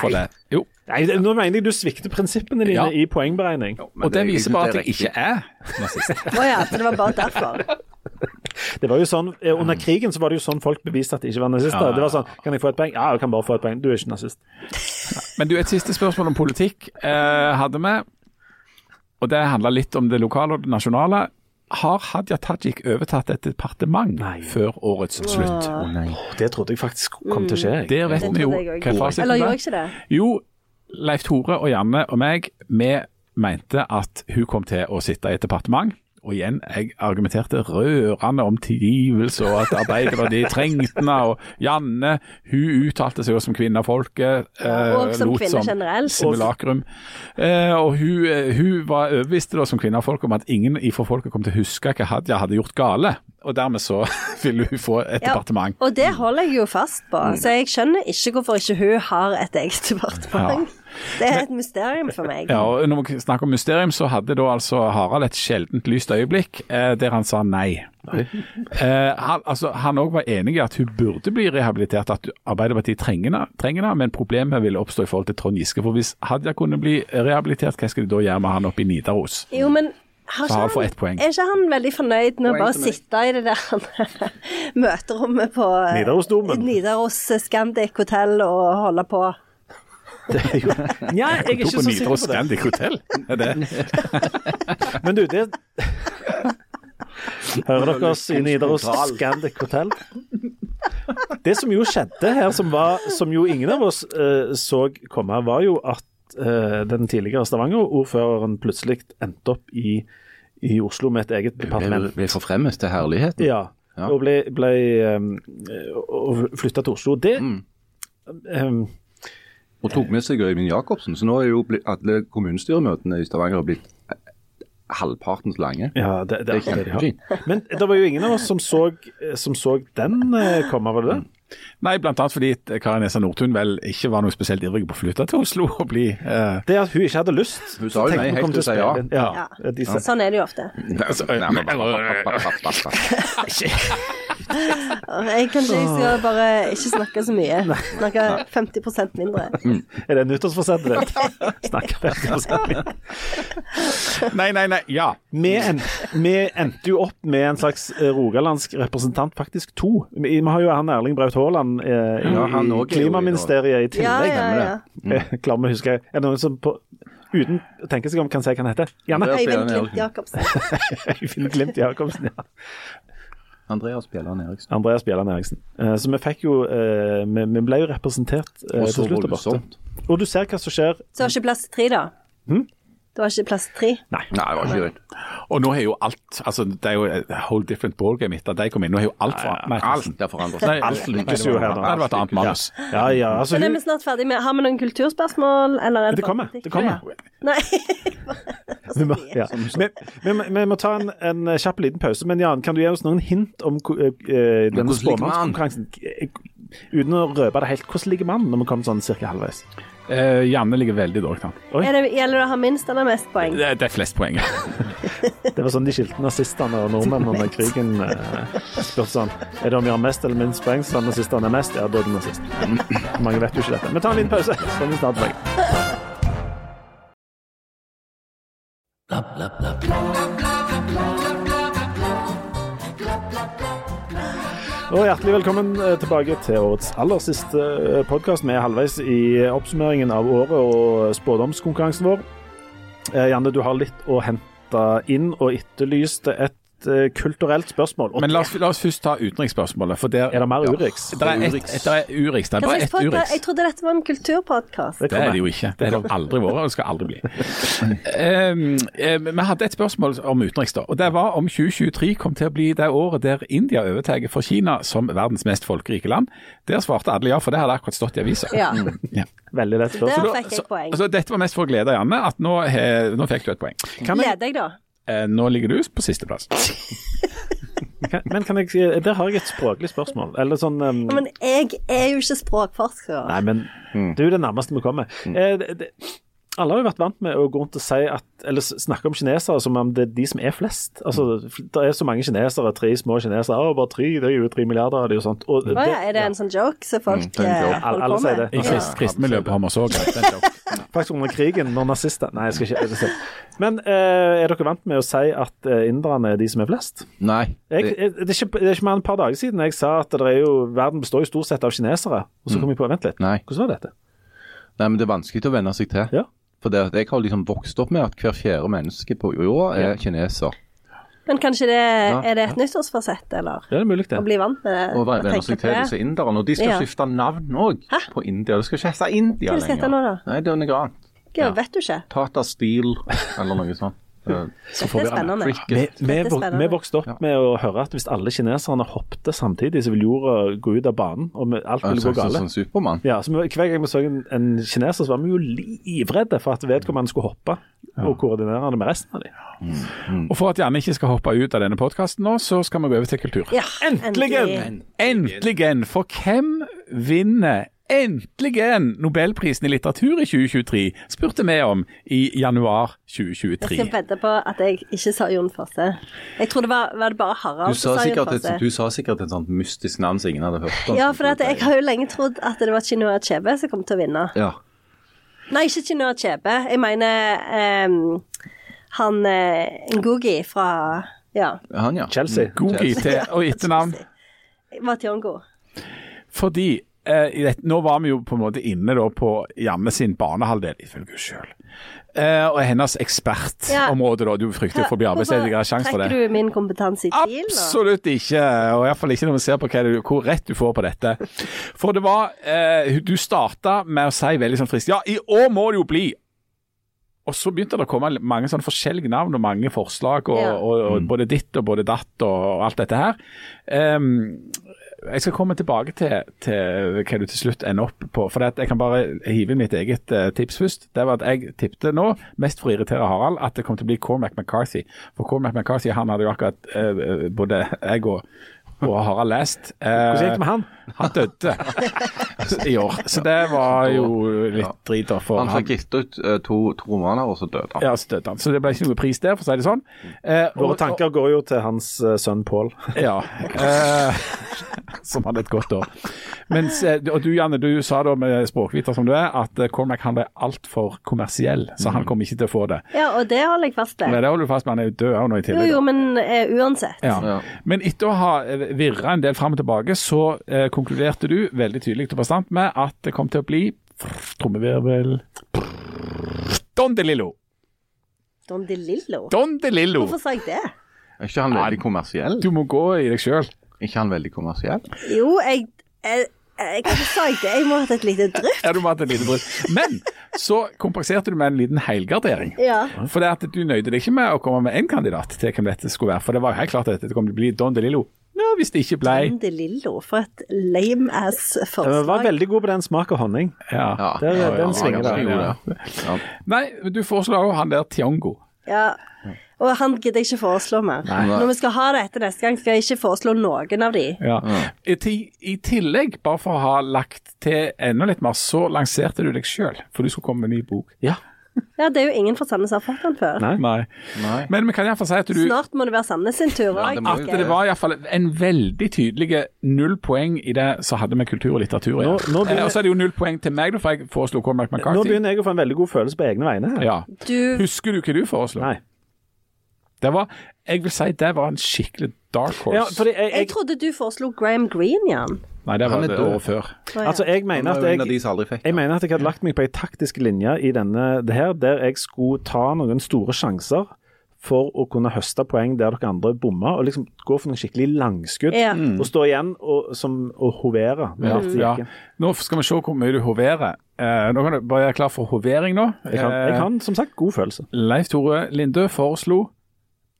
for det. Jo, Nei, det- nå mener jeg du svikter prinsippene dine Ja. i poengberegning. Jo, og det det viser bare at det jeg ikke er nazist. *laughs* Å ja, så det var bare derfor. *laughs* Det var jo sånn, eh, Under krigen så var det jo sånn folk beviste at de ikke var nazister. Ja, ja, Det var sånn, Kan jeg få et poeng? Ja, jeg kan bare få et poeng. Du er ikke nazist. *laughs* Men du, et siste spørsmål om politikk eh, hadde vi, og det handla litt om det lokale og det nasjonale. Har Hadia Tajik overtatt et departement Nei. før årets slutt? Oh, nei. Det trodde jeg faktisk kom til å skje. Der vet vi jo hva fasiten Eller er. gjorde jeg ikke det? Jo, Leif Tore og Janne og meg, vi mente at hun kom til å sitte i et departement. Og igjen, jeg argumenterte rørende om tilgivelse og at Arbeiderpartiet trengte henne. Og Janne, hun uttalte seg jo som kvinne av og eh, som lot kvinne generelt. Simulakrum. Eh, og hun, eh, hun var overbeviste da som folket om at ingen ifra folket kom til å huske hva Hadia hadde gjort gale. Og dermed så *laughs* ville hun få et Ja, departement. og det holder jeg jo fast på, Mm. så jeg skjønner ikke hvorfor ikke hun har et eget departement. Det er et mysterium for meg. Ja, og Når vi snakker om mysterium, så hadde da altså Harald et sjeldent lyst øyeblikk eh, der han sa nei. *laughs* Eh, han altså, var enig i at hun burde bli rehabilitert, at Arbeiderpartiet trenger henne, men problemet ville oppstå i forhold til Trond Giske. For hvis Hadia kunne bli rehabilitert, hva skal de da gjøre med han oppe i Nidaros? Jo, men har ikke han er ikke han veldig fornøyd med å bare sitte i det der *laughs* møterommet på eh, Nidarosdomen. Nidaros Scandic hotell og holde på? Det er jo... Nja, jeg er ikke så på sikker på det. Scandic Hotel. Er det? *laughs* Men du, det *laughs* Hører dere oss i Nidaros Scandic Hotel? Det som jo skjedde her, som, var, som jo ingen av oss uh, så komme, var jo at uh, den tidligere Stavanger-ordføreren plutselig endte opp i, i Oslo med et eget Ble, departement. ble forfremmet til herligheten. Ja, Ja. og ble, ble um, flytta til Oslo. Det Mm. um, Og tok med seg Øyvind Jacobsen. Så nå er jo alle kommunestyremøtene i Stavanger blitt halvpartens halvparten så lange. Ja, det, det, Det er kjempefint. Ja. Men det var jo ingen av oss som så, som så den eh, komme, var det det? Nei, annet fordi Kari Nessa Nordtun vel ikke var noe spesielt ivrig på å flytte til Oslo og bli eh, Det at hun ikke hadde lyst. Hun sa jo nei helt til å si ja. Ja, Ja. Sånn er det jo ofte. Jeg Kanskje jeg skal bare ikke snakke så mye. Snakke 50% mindre. Er det nyttårsforsettet ditt? *laughs* Snakke 50 mindre. Nei, nei, nei. Ja. vi, en, vi endte jo opp med en slags eh, rogalandsk representant, faktisk to. Vi, vi har jo han Erling Braut Haaland eh, i, Ja, i er Klimaministeriet i tillegg. ja, ja. Eh, Klarer vi å huske Er det noen som på, uten å tenke seg om kan si hva han heter? Janne? Ja. Øyvind Glimt Jacobsen. *laughs* Øyvind Glimt Jacobsen, ja. Andreas Bjelland Eriksen. Andreas Bjelland Eriksen. Eh, så vi fikk jo eh, vi, vi ble jo representert eh, til slutt. Og du ser hva som skjer Så har ikke plass til tre, da? Hm? Det var ikke plass tre? Nei, det var ikke det. Og nå har jo alt altså Det er jo et whole different ballgame etter at de kom inn. Nå har jo alt forandret Alt er forandret. Nei, Alt lykkes jo her. Det hadde vært annet manus. Ja, ja, altså Men er vi snart ferdig med Har vi noen kulturspørsmål, eller er Det kommer, det kommer. Nei. *laughs* vi, må, ja. vi, vi, vi må ta en, en kjapp liten pause. Men Jan, kan du gi oss noen hint om eh, denne spåmannskonkurransen? Uten å røpe det helt. Hvordan ligger mannen når vi kommer sånn cirka halvveis? Eh, Janne ligger veldig dårlig an. Er det, gjelder det å ha minst eller mest poeng? Det, det er flest poeng. *laughs* Det var sånn de skilte nazistene og nordmennene under krigen. Eh, spurte sånn Er det om vi har mest eller minst poeng, så er nazistene mest? Ja, da er det nazist. *laughs* Mange vet jo ikke dette. Vi tar en liten pause, så er vi snart tilbake. Og Hjertelig velkommen eh, tilbake til årets aller siste podkast. Vi er halvveis i oppsummeringen av året og spådomskonkurransen vår. Eh, Janne, du har litt å hente inn, og etterlyste et eh, kulturelt spørsmål. Og Men la oss, la oss først ta utenriksspørsmålet. For der, er det mer Urix? det er et, et, det er Urix. Det er bare ett? Urix. Jeg trodde dette var en kulturpodkast. Det er det jo ikke. Det har det aldri vært, og det skal aldri bli. Um, vi hadde et spørsmål om utenriks, da. Og det var om 2023 kom til å bli det året der India overtar for Kina som verdens mest folkerike land. Der svarte alle ja, for det hadde akkurat stått i avisa. Ja. Ja. Veldig lett Der spørsmål. fikk jeg poeng. Altså, dette var mest for å glede Janne, at nå, he- nå fikk du et poeng. Gleder Leder jeg, da? Eh, nå ligger du på sisteplass. *laughs* men kan jeg, der har jeg et språklig spørsmål. Eller sånn um, Men jeg er jo ikke språkforsker. Nei, men du er det nærmeste vi kommer. Eh, det, det, alle har jo vært vant med å gå rundt og si at, eller snakke om kinesere som om det er de som er flest. Altså, Det er så mange kinesere, tre små kinesere. Å, bare tre, det er jo tre milliarder av de og sånt. Og det, ja, er det en sånn joke som folk mm, er en joke. holder Alle på sier med? det. I krist, kristenmiljøet på Hommersåk. *laughs* Faktisk under krigen, når nazister Nei, jeg skal ikke jeg skal. Men eh, er dere vant med å si at eh, inderne er de som er flest? Nei. Jeg, det- jeg, det, er ikke, det er ikke mer enn et par dager siden jeg sa at det er jo, verden består jo stort sett av kinesere. Og så kom jeg på Vent litt, Nei. hvordan var dette? Nei, men det er vanskelig å venne seg til. Ja. For det, jeg har liksom vokst opp med at hver fjerde menneske på jorda er kineser. Men kanskje det er det et nyttårsfasett, eller? Ja, det er mulig, det. Å bli vant med det? Og tenke seg til det? disse inderne. Og de skal Ja. skifte navn òg på India. Det skal ikke hete India lenger. Hva skal det hete nå, da? Nei, det er noe annet. Gud, vet du ikke? Tata Steel eller noe sånt. Eh, får. Vi, Cricket. vi, vokste opp med å høre at hvis alle kineserne hoppte samtidig, så ville jorda gå ut av banen, og alt ville gå galt. sånn Supermann. Ja, så vi, Hver gang vi så en, en kineser, så var vi jo livredde for at vedkommende skulle hoppe og koordinere det med resten av dem. Og for at Janne ikke skal hoppe ut av denne podkasten nå, så skal vi gå over til kultur. Ja, Endelig! Endelig! For hvem vinner endelig Nobelprisen i litteratur i 2023? spurte vi om i januar 2023. Jeg skal vedde på at jeg ikke sa Jon Fosse. Jeg tror det var, var det bare Harald Du sa, som sa Jon Fosse. et, du sa sikkert et sånt mystisk navn som ingen hadde hørt om. Ja, for at jeg har jo lenge trodd at det var Chinua Achebe som kom til å vinne. Ja. Nei, ikke Chinua Achebe. Jeg mener um, han uh, Ngugi fra Ja, Han, ja. Chelsea. Gogi til og etternavn. var Tiongo. Fordi eh, i det, nå var vi jo på en måte inne da på Janne sin banehalvdel, ifølge henne sjøl. Eh, og hennes ekspertområde, da. Du frykter jo for å bli arbeidsledig. Har sjanse for det. Trekker du min kompetanse i tvil? Absolutt ikke, og iallfall ikke når vi ser på hva du, hvor rett du får på dette. For det var eh, Du starta med å si veldig sånn friskt Ja, i år må det jo bli! Og så begynte det å komme mange sånne forskjellige navn og mange forslag, og, Ja. og, og både ditt og både datt og, alt dette her. Ehm, jeg skal komme tilbake til, til hva du til slutt ender opp på. For at jeg kan bare hive inn mitt eget uh, tips først. Det var at Jeg tippte nå, mest for å irritere Harald, at det kom til å bli Cormac McCarthy. For Cormac McCarthy han hadde jo akkurat uh, både jeg og, og Harald lest. Eh, Hvordan gikk det med han? han døde *laughs* i år. Så det var jo litt drit. for Han fikk gitt ut eh, to, to romaner, og så døde han. ja, så døde han. Så det ble ikke noe pris der, for å si det sånn. Eh, Våre tanker går jo til hans uh, sønn Paul. *laughs* Ja. Eh, *laughs* som hadde et godt år. Mens, eh, og du Janne, du sa da med språkviter som du er, at Cormac han ble altfor kommersiell, så han kom ikke til å få det. Ja, og det holder jeg fast Men det holder du fast med, han er jo død òg nå i tillegg. jo, jo, men uh, uansett. Ja. Ja. Men etter å ha virra en del fram og tilbake, så uh, konkluderte du veldig tydelig og bastant med at det kom til å bli trommevirvel Don DeLillo. Don DeLillo. Don DeLillo. Hvorfor sa jeg det? Er ikke han veldig kommersiell? Du må gå i deg sjøl. Er ikke han veldig kommersiell? Jo, jeg, jeg, jeg sa jeg det? Jeg må ha hatt et lite drypp. Ja, du må ha hatt et lite brudd. Men så kompenserte du med en liten helgardering. Ja. For det at du nøyde deg ikke med å komme med én kandidat til hvem dette skulle være. For det var jo helt klart at dette kom til å bli Don DeLillo. Ja, hvis det ikke blei. De Lillo, for et lame ass forslag. Den var veldig god på den smak av honning. Ja. Ja, Der- ja, den ja, svinger der, ja. Ja. Nei, du foreslår jo han der Tiongo. Ja. Og han gidder jeg ikke foreslå mer. Når vi skal ha det etter neste gang, skal jeg ikke foreslå noen av de. Ja. I, I tillegg, bare for å ha lagt til enda litt mer, så lanserte du deg sjøl. For du skulle komme med en ny bok. Ja. *laughs* Ja, det er jo ingen fra Sandnes som har fått den før. Nei. Nei. Nei. Men vi kan iallfall si at du Snart må det være Sandnes sin tur. Ja, også. jo At det var iallfall en veldig tydelig null poeng i det som hadde med kultur og litteratur å gjøre. Eh, Og så er det jo null poeng til meg, for jeg foreslo Cormac Nå begynner jeg å få en veldig god følelse på egne vegne. her. Ja. Du, Husker du hva du foreslo? Nei. Det var, jeg vil si det var en skikkelig dark horse. Ja, fordi jeg, jeg jeg, trodde du foreslo Graham Green, Jan. Nei, det var et år det året før. Altså, jeg mener at jeg Jeg mener at jeg hadde lagt meg på ei taktisk linje i denne, det her, der jeg skulle ta noen store sjanser for å kunne høste poeng der dere andre bomma, og liksom gå for noen skikkelig langskudd. Ja. Og stå igjen og, som, og hovere. med Ja, ja. Nå skal vi se hvor mye du hoverer. Eh, nå kan du bare være klar for hovering nå. Jeg kan, jeg Eh, kan som sagt god følelse. Leif Tore Lindø foreslo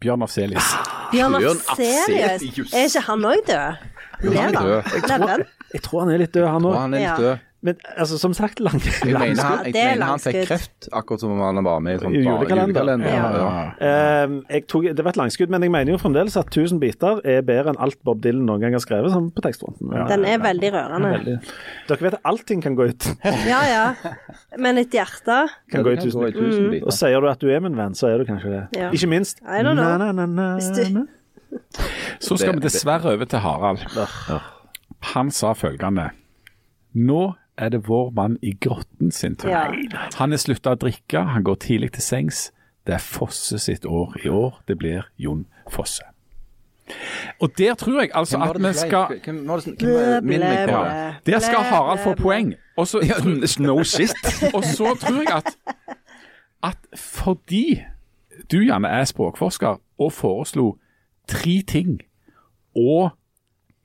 Bjørn Afselius. Bjørn Bjørn. Afselius. Er ikke han òg død? Lever han er død. Lever han? Jeg tror han er litt død, han òg. han er litt død. Men altså, som sagt, lang, Jeg mener han, jeg er mener han fikk kreft, akkurat som om han var med i sånn julekalender. Ja. Ja. Uh, jeg tok, det var et langskudd, men jeg mener jo fremdeles at 1000 biter er bedre enn alt Bob Dylan noen gang har skrevet sånn på tekstfronten. Ja, Den er veldig rørende. veldig. Dere vet at allting kan gå ut. *laughs* Ja, ja. Men et hjerte Kan gå i Det kan tusen gå i biter. Mm. Og sier du at du er min venn, så er du kanskje det. Ja. Ikke minst I don't know. Na, na, na, na, Hvis du-. Så skal Det- vi dessverre over til Harald. Han sa følgende Nå er det vår mann i grotten sin tur. Ja. Han er slutta å drikke, han går tidlig til sengs. Det er Fosse sitt år i år. Det blir Jon Fosse. Og der tror jeg altså at vi skal Hvem det hvem det på? ja, Der skal Harald få poeng. Og så, No shit. *laughs* og så tror jeg at, at fordi du gjerne er språkforsker og foreslo tre ting og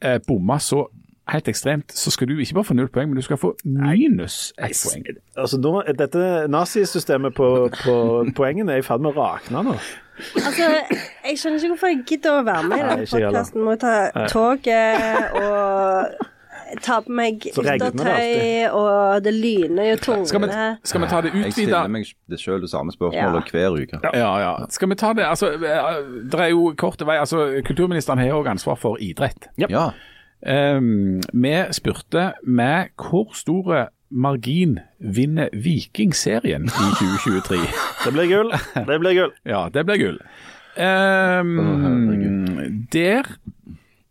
eh, bomma så helt ekstremt, så skal du ikke bare få null poeng, men du skal få minus ett poeng. Altså, nå, dette nazisystemet på, på poengene er i ferd med å rakne nå. Altså, jeg skjønner ikke hvorfor jeg gidder å være med i denne podkasten. Må ta toget og ta på meg yttertøy, og det lyner jo Skal tungene. skal vi ta det Jeg stiller meg det selv det samme spørsmålet hver uke. Ja, ja. Skal vi ta det Altså, eh, det er jo kort vei. Altså, kulturministeren har jo ansvar for idrett. Ja. Um, vi spurte med hvor store margin vinner Vikingserien i 2023. *laughs* Det blir gull. Det blir gull. *laughs* Ja, det blir gull. Um, der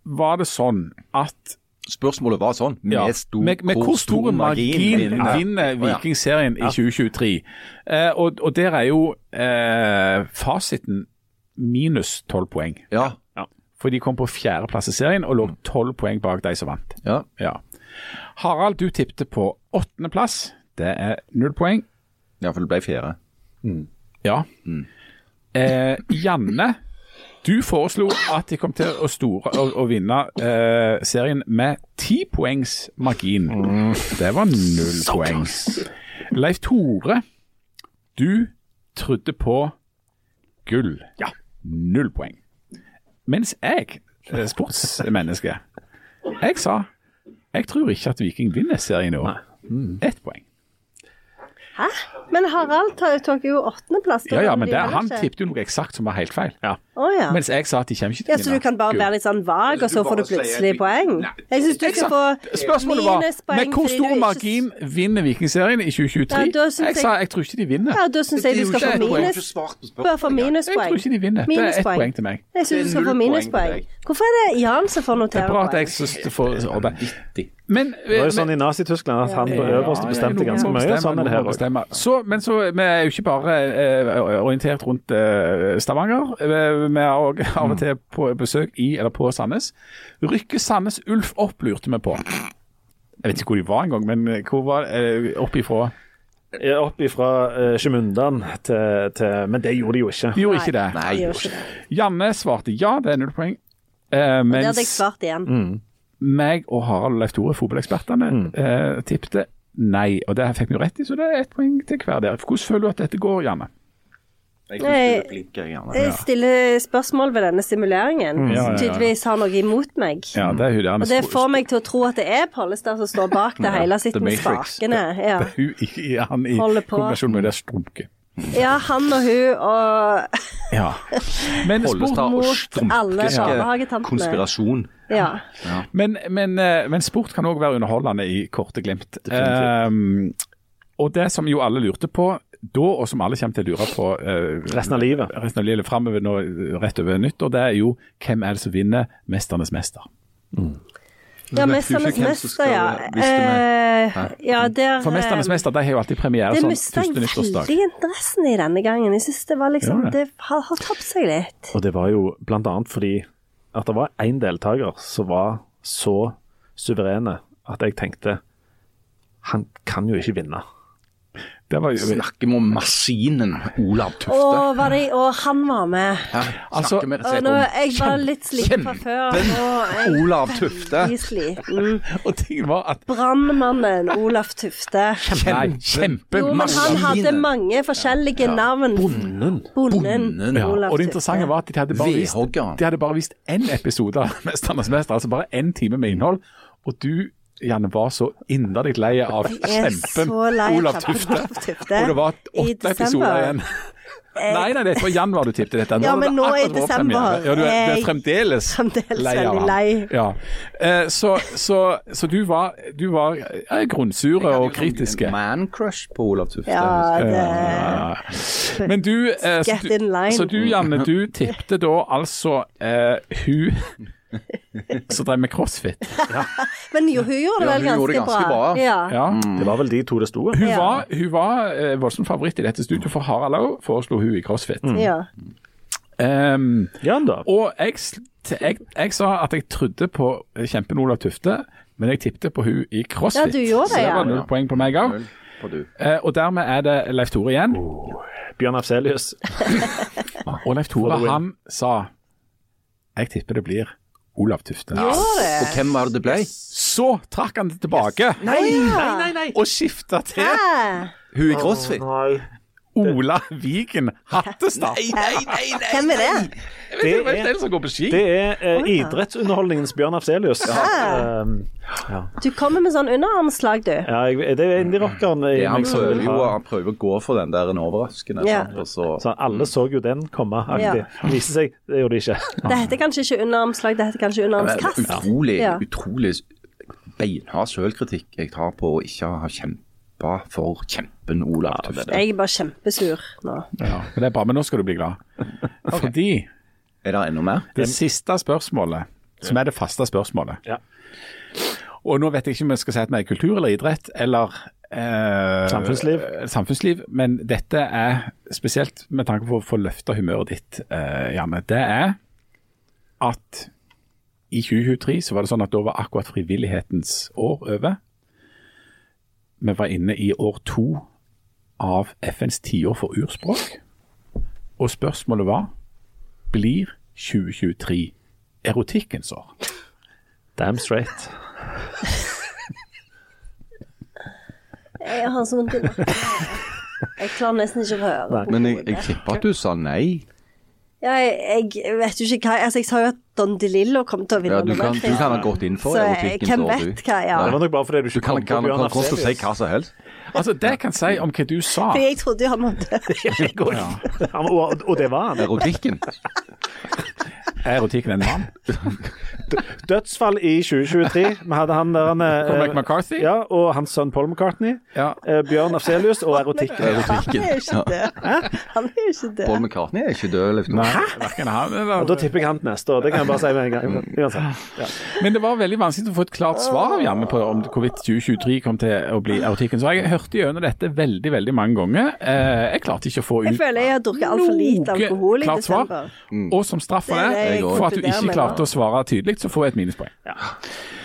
var det sånn at Spørsmålet var sånn. Med, ja, stor, med, med hvor stor margin vinner Vikingserien i 2023? Eh, og, og der er jo eh, fasiten minus tolv poeng. Ja. For de kom på fjerdeplass i serien og lå tolv poeng bak de som vant. ja. Ja. Harald, du tippte på åttendeplass. Det er null poeng. Ja, for det ble fjerde. Ja. Eh, Janne, du foreslo at de kom til å, store, å, å vinne eh, serien med ti poengs margin. Det var null poeng. Leif Tore, du trodde på gull. Ja. Null poeng. Mens jeg, eh, sportsmenneske, jeg sa jeg tror ikke at Viking vinner serien i år. Ett poeng. Hæ? Men Harald tok jo åttendeplass. Ja, ja, men de det, han tippet jo noe eksakt som var helt feil. Å ja. Mens jeg sa at de kommer ikke til Ja, Så du kan bare være litt sånn vag, og så får du plutselig poeng? Jeg syns du ikke skal sa- få Spørsmålet var med hvor stor ikke- margin vinner Vikingserien i 2023? Ja, jeg jeg- sa jeg tror ikke de vinner. Ja, da syns jeg du skal få minus. Bare få Jeg tror ikke de vinner. Det er ett poeng til meg. Jeg syns du skal få minuspoeng. Hvorfor er det Jan som får Det er bra at jeg synes du får. Men, Det var jo sånn i Nazi-Tyskland at han på Ja, øverste bestemte ganske mye. Sånn er det her òg. Så, men så, vi er jo ikke bare eh, orientert rundt eh, Stavanger. Eh, Vi er òg *laughs* av og til på besøk i eller på Sandnes. Rykke Sandnes Ulf opp, lurte vi på. Jeg vet ikke hvor de var engang, men hvor var eh, opp ifra eh, opp ifra eh, Sjemundan til, til Men det gjorde de jo ikke. De gjorde ikke det. Nei, de gjorde ikke det. Janne svarte ja, det er null poeng. Eh, Det hadde jeg svart igjen. Meg og Harald og Leif Tore, fotballekspertene, eh, tippte nei. Og det fikk vi jo rett i, så det er ett poeng til hver der. Hvordan føler du at dette går, Janne? Jeg er flink, jeg, Janne. Jeg stiller spørsmål ved denne simuleringen, Mm. ja, ja, som tydeligvis har noe imot meg. Ja, det er hun der. Og det får meg til å tro at det er Pollestad som står bak det hele, sitter med spakene. Ja. Hun i, i, han i kombinasjon med det strumket. Ja, han og hun og Ja. Men sport, og mot alle barnehagetantene. konspirasjon. Ja. men, men, eh, men sport kan òg være underholdende i korte glimt. Um, og det som jo alle lurte på da, og som alle kommer til å lure på uh, Resten av livet. resten av livet framover nå, rett over nyttår, det er jo hvem er det som vinner 'Mesternes mester'? Ja, Mesternes mester, ja. Uh, ja, der For 'Mesternes mester' de har jo alltid premiere sånn første nyttårsdag. Det mista veldig interessen i denne gangen. Jeg synes det var liksom ja, det? Det har, har tapt seg litt. Og det var jo blant annet fordi at det var én deltaker som var så suverene at jeg tenkte han kan jo ikke vinne. Det var jo, Snakker vi om maskinen Olav Tufte? Å, var det, å, han var med. Ja, Altså- med og nå, jeg var litt sliten fra før. Er Olav Tufte? sliten. *laughs* og ting var at Brannmannen Olav Tufte. Nei, kjempe Jo, men han hadde mange forskjellige navn. Bonden. Bonden. Bonden. ja, Tufte. Og det interessante var at de hadde bare vist. De hadde bare vist én episode av *laughs* 'Mesternes mester', altså bare én time med innhold. Og du, Janne, var så inderlig lei av er kjempen av Olav Tufte. Og det var åtte episoder igjen. *laughs* Nei, nei, det var januar du tippet dette. Ja, men nå akkurat desember. Ja, du er, du er er fremdeles, *laughs* fremdeles lei av lei. Ja. Eh, så, så, så du var, du var eh, grunnsure og kritiske. Man-crush på Olav Tufte. Ja, det Ja. Men du, eh, så, du, så du Janne, du tippte da altså eh, hun *laughs* *laughs* som drev med crossfit. *laughs* Men jo, hun gjorde det Ja, vel hun gjorde det ganske, bra. bra. Ja. Ja. Det var vel de to det sto. Hun Ja. var, hun var eh, voldsom favoritt i dette studioet, for Harald òg foreslo hun i crossfit. ja. Um, Ja da. og jeg, jeg, jeg sa at jeg trodde på kjempen Olav Tufte, men jeg tippte på hun i crossfit. Ja, du gjorde det, så det var null poeng på meg òg. Uh, og dermed er det Leif Tore igjen. Bjørn Afselius. *laughs* Og Leif Tore han sa Jeg tipper det blir Olav Tufte. Ja. Og hvem var det det ble? Så trakk han det tilbake Nei, nei, nei! nei. og skifta til Hæ? Hun i CrossFit? nei. Ola Vigen Hattestad. Nei, nei, nei, nei. Hvem er det? Jeg vet ikke, Det er- det er som går på ski. Det er eh, idrettsunderholdningens Bjørn Afselius. Ja. Du kommer med sånn underarmslag, du. ja, jeg, det er indie-rockeren i Ja, han meg prøver jo han prøver å gå for den der en overraskende. Ja. Så, så Alle så jo den komme. Ja. viste seg, det gjorde de ikke. Det heter kanskje ikke underarmslag, det heter kanskje det er underarmskast. utrolig, Ja. utrolig beinhard selvkritikk jeg tar på å ikke ha kjempa for kjempen Olav Tufte. Jeg er bare kjempesur nå. Ja, men det er bra, men nå skal du bli glad. *laughs* Fordi Er det enda mer? det siste spørsmålet, som er det faste spørsmålet Ja. Og nå vet jeg ikke om jeg skal si at vi er kultur eller idrett eller eh, Samfunnsliv. samfunnsliv, men dette er spesielt med tanke på å få løfta humøret ditt, eh, Janne. Det er at i 2023 så var det sånn at da var akkurat frivillighetens år over. Vi var inne i år to av FNs tiår for urspråk. Og spørsmålet var blir 2023 erotikkens år? Damn straight. Jeg har så vondt i nakken. Jeg klarer nesten ikke å høre. Men jeg, jeg tipper at du sa nei. Ja, jeg, jeg vet jo ikke hva Altså, jeg sa jo at Don DeLillo kom til å vinne Ja, du, kan, du kan ha gått inn for Så erotikkens år, du. hva, ja. Det var nok bare fordi du Du ikke kan, kom på Bjørn å si hva som helst. Altså, Det jeg kan si om hva du sa For jeg trodde jo han måtte *laughs* ja. Og, og det var han. Erotikken. *laughs* Er erotikken en mann? *laughs* Dødsfall i 2023. Vi hadde han der han, eh, Cormac McCarthy? Ja, og hans sønn Paul McCartney. Ja. eh, Bjørn Afselius og erotikken. Erotikken. Han er jo ikke død. Han er jo ikke Paul. McCartney er ikke død. Liksom. Han Og da tipper jeg han neste år. Det kan jeg bare si med en gang. Ja. Men det var veldig vanskelig å få et klart svar av Janne på om hvorvidt 2023 kom til å bli erotikken. Så jeg hørte gjennom dette veldig veldig mange ganger. Eh, jeg klarte ikke å få ut Jeg føler jeg har drukket altfor lite alkohol i desember. Og som straff for Det det det, òg. for at du ikke klarte å svare tydelig, så får jeg et minuspoeng.